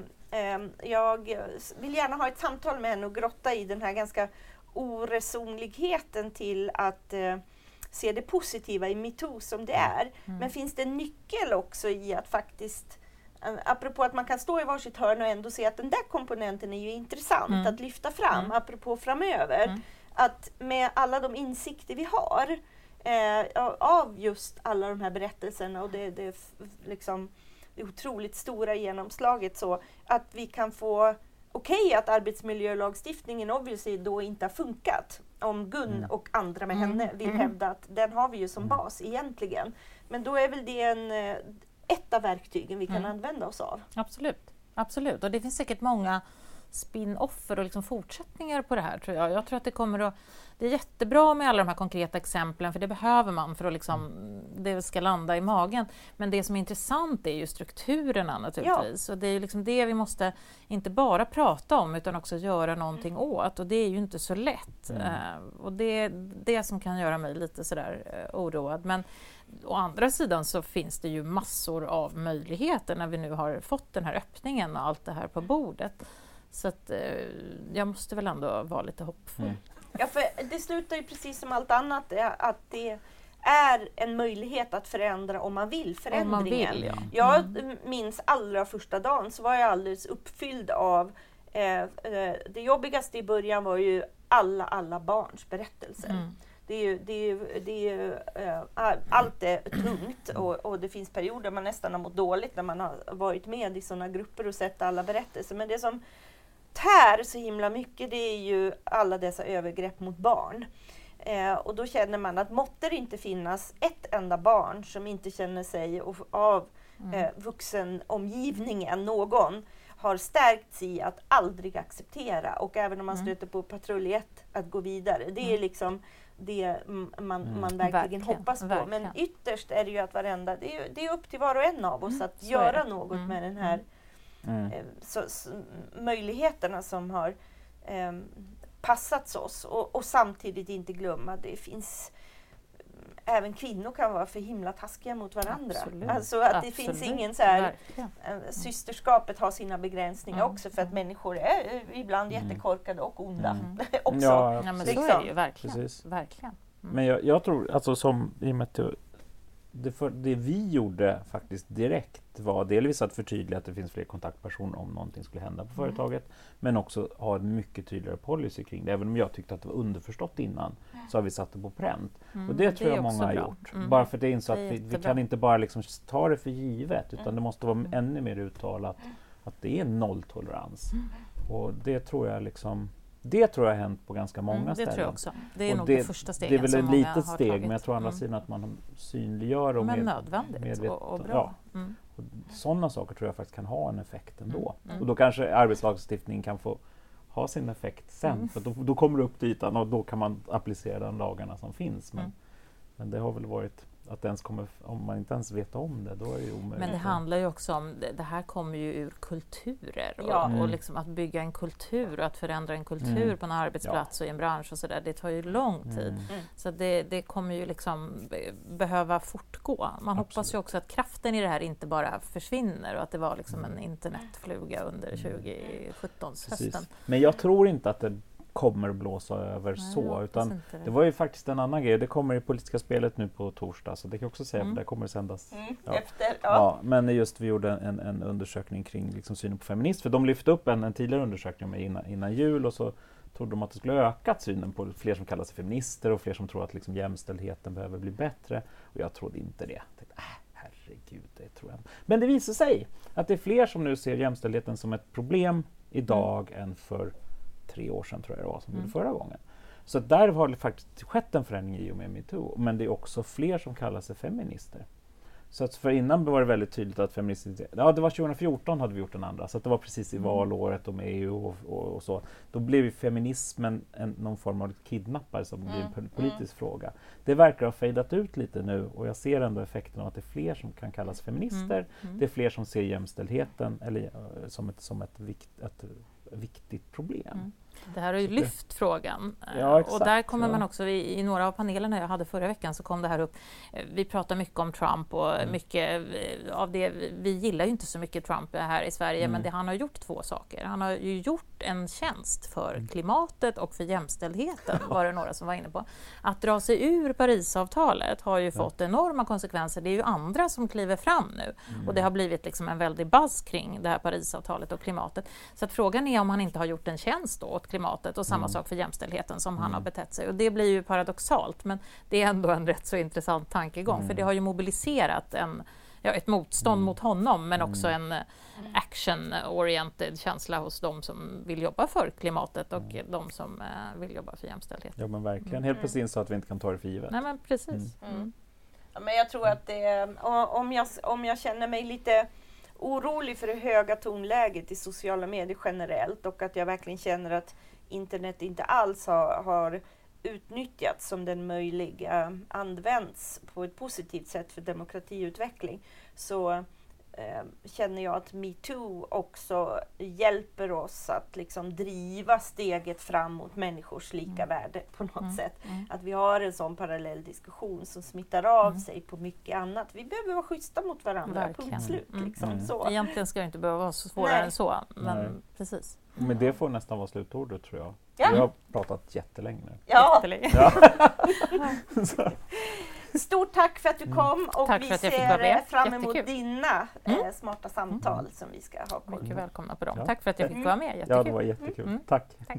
jag vill gärna ha ett samtal med henne och grotta i den här ganska oresonligheten till att eh, se det positiva i metoo som det är. Mm. Men finns det en nyckel också i att faktiskt eh, Apropå att man kan stå i varsitt hörn och ändå se att den där komponenten är ju intressant mm. att lyfta fram, mm. apropå framöver. Mm. Att med alla de insikter vi har eh, av just alla de här berättelserna och det, det, liksom, otroligt stora genomslaget så att vi kan få okej okay, att arbetsmiljölagstiftningen obviously då inte har funkat om Gun mm. och andra med mm. henne vill mm. hävda att den har vi ju som mm. bas egentligen. Men då är väl det en, eh, ett av verktygen vi kan använda oss av. Absolut, absolut. Och det finns säkert många spin-offer och liksom fortsättningar på det här tror jag. Jag tror att det kommer att... Det är jättebra med alla de här konkreta exemplen för det behöver man för att liksom, det ska landa i magen. Men det som är intressant är ju strukturerna naturligtvis. Ja. Och det är liksom det vi måste inte bara prata om utan också göra någonting mm. åt och det är ju inte så lätt. Mm. Uh, och det är det som kan göra mig lite sådär uh, oroad. Men å andra sidan så finns det ju massor av möjligheter när vi nu har fått den här öppningen och allt det här på bordet. Så att, eh, jag måste väl ändå vara lite hoppfull. Mm. Ja, för det slutar ju precis som allt annat att det är en möjlighet att förändra om man vill förändringen. Om man vill, ja. Jag mm. minns allra första dagen så var jag alldeles uppfylld av eh, eh, det jobbigaste i början var ju alla, alla barns berättelser. Mm. det är ju, det är ju, det är ju, äh, allt är tungt och, och, det finns perioder man nästan har mått dåligt när man har varit med i sådana grupper och sett alla berättelser. Men det som tär så himla mycket det är ju alla dessa övergrepp mot barn. Eh, och då känner man att måtte det inte finnas ett enda barn som inte känner sig av mm. eh, vuxenomgivningen, någon, har stärkts i att aldrig acceptera och även om man mm. stöter på patrull 1 att gå vidare. Det är mm. liksom det man, man mm. verkligen, verkligen, hoppas på. Verkligen. Men ytterst är det ju att varenda, det är, det är upp till var och en av oss att så göra något med den här mm. eh, så, så, möjligheterna som har eh, passats oss och, och, samtidigt inte glömma att det finns även kvinnor kan vara för himla taskiga mot varandra. Absolut. Alltså att det finns ingen så här, äh, systerskapet har sina begränsningar mm. också för att människor är ibland mm. jättekorkade och onda. Mm. också. Ja, ja, men så är det ju verkligen. verkligen. Mm. Men jag, jag, tror, alltså som i och med det, för, det vi gjorde faktiskt direkt var delvis att förtydliga att det finns fler kontaktpersoner om någonting skulle hända på mm. företaget. Men också ha en mycket tydligare policy kring det. Även om jag tyckte att det var underförstått innan så har vi satt det på pränt. Mm, och det tror det jag många har gjort. Mm. Bara för det insåg att vi, vi, kan inte bara liksom ta det för givet utan mm. det måste vara ännu mer uttalat att det är nolltolerans. Mm. Och det tror jag liksom det tror jag har hänt på ganska många mm, det ställen. Tror jag också. Det är och nog det, det första steget Det är väl ett litet steg men jag tror å andra mm. sidan att man synliggör och Men med, nödvändigt medvet, och, och, bra. Ja. Mm. Och sådana saker tror jag faktiskt kan ha en effekt ändå. Mm. mm. Och då kanske arbetslagstiftningen kan få ha sin effekt sen. Mm. För då, då, kommer det upp till ytan och då kan man applicera de lagarna som finns. Men, men det har väl varit att ens kommer, om man inte ens vet om det, då är det omöjligt. Men det handlar ju också om, det, det här kommer ju ur kulturer och, ja. mm. och liksom att bygga en kultur och att förändra en kultur mm. på en arbetsplats ja. och i en bransch och sådär, det tar ju lång tid. Mm. mm. Så det, det, kommer ju liksom behöva fortgå. Man Absolut. hoppas ju också att kraften i det här inte bara försvinner och att det var liksom en mm. internetfluga under 2017-hösten. Mm. Men jag tror inte att det kommer blåsa över Nej, så. Utan det. det. var ju faktiskt en annan grej. Det kommer i politiska spelet nu på torsdag så det kan jag också säga mm. det kommer sändas. Mm, ja. Efter, ja. ja. men just vi gjorde en, en undersökning kring liksom synen på feminism. För de lyfte upp en, en tidigare undersökning med innan, innan jul och så trodde de att det skulle ökat synen på fler som kallar sig feminister och fler som tror att liksom jämställdheten behöver bli bättre. Och jag trodde inte det. Jag tänkte, äh, herregud, det tror jag. Men det visar sig att det är fler som nu ser jämställdheten som ett problem idag mm. än för tre år sedan tror jag det var, som mm. förra gången. Så där har det faktiskt skett en förändring i och med metoo. Men det är också fler som kallar sig feminister. Så att för innan var det väldigt tydligt att feminister... Ja, det var 2014 hade vi gjort den andra, så det var precis i mm. valåret och med EU och, och, och, så. Då blev ju feminismen en, någon form av kidnappare som mm. blir en mm. politisk mm. fråga. Det verkar ha fejdat ut lite nu och jag ser ändå effekten av att det är fler som kan kallas feminister. Mm. mm. Det är fler som ser jämställdheten eller, eh, som ett, som ett, vikt, ett viktigt problem. Det här har ju lyft frågan. Ja, exakt, och där kommer ja. man också, i, i, några av panelerna jag hade förra veckan så kom det här upp. Vi pratar mycket om Trump och mm. mycket av det, vi gillar ju inte så mycket Trump här i Sverige, mm. men det, han har gjort två saker. Han har ju gjort en tjänst för mm. klimatet och för jämställdheten, var det några som var inne på. Att dra sig ur Parisavtalet har ju fått enorma konsekvenser. Det är ju andra som kliver fram nu och det mm. har blivit liksom en väldig buzz kring det här Parisavtalet och klimatet. Så att frågan är om han inte har gjort en tjänst då åt klimatet och samma mm. sak för jämställdheten som mm. han har betett sig. Och det blir ju paradoxalt, men det är ändå en rätt så intressant tankegång, mm. för det har ju mobiliserat en, ja, ett motstånd mm. mot honom, men också en action-oriented känsla hos de som vill jobba för klimatet och mm. de som uh, vill jobba för jämställdhet. Ja, men verkligen. Helt plötsligt insåg att vi inte kan ta det för givet. Nej, men precis. Ja, men jag tror att det, om, jag, om jag känner mig lite orolig för det höga tonläget i sociala medier generellt och att jag verkligen känner att internet inte alls har, har utnyttjats som den möjliga används på ett positivt sätt för demokratiutveckling. Så känner jag att metoo också hjälper oss att liksom driva steget fram mot människors lika mm. värde på något mm. sätt. Mm. Att vi har en sån parallell diskussion som smittar av mm. sig på mycket annat. Vi behöver vara schyssta mot varandra, punkt slut. Mm. Liksom, mm. så. Egentligen ska det inte behöva vara så svårare än så. Men, precis. men det får nästan vara slutordet tror jag. Ja. Vi har pratat jättelänge nu. Ja. Jättelänge. ja. Stort tack för att du mm. kom och tack vi ser fram emot Jättekul. dina mm. eh, smarta samtal mm. som vi ska ha. Mycket välkomna på dem. Ja. Tack för att jag fick vara med. Jättekul. Ja, det var jättekul. Mm. Tack. tack.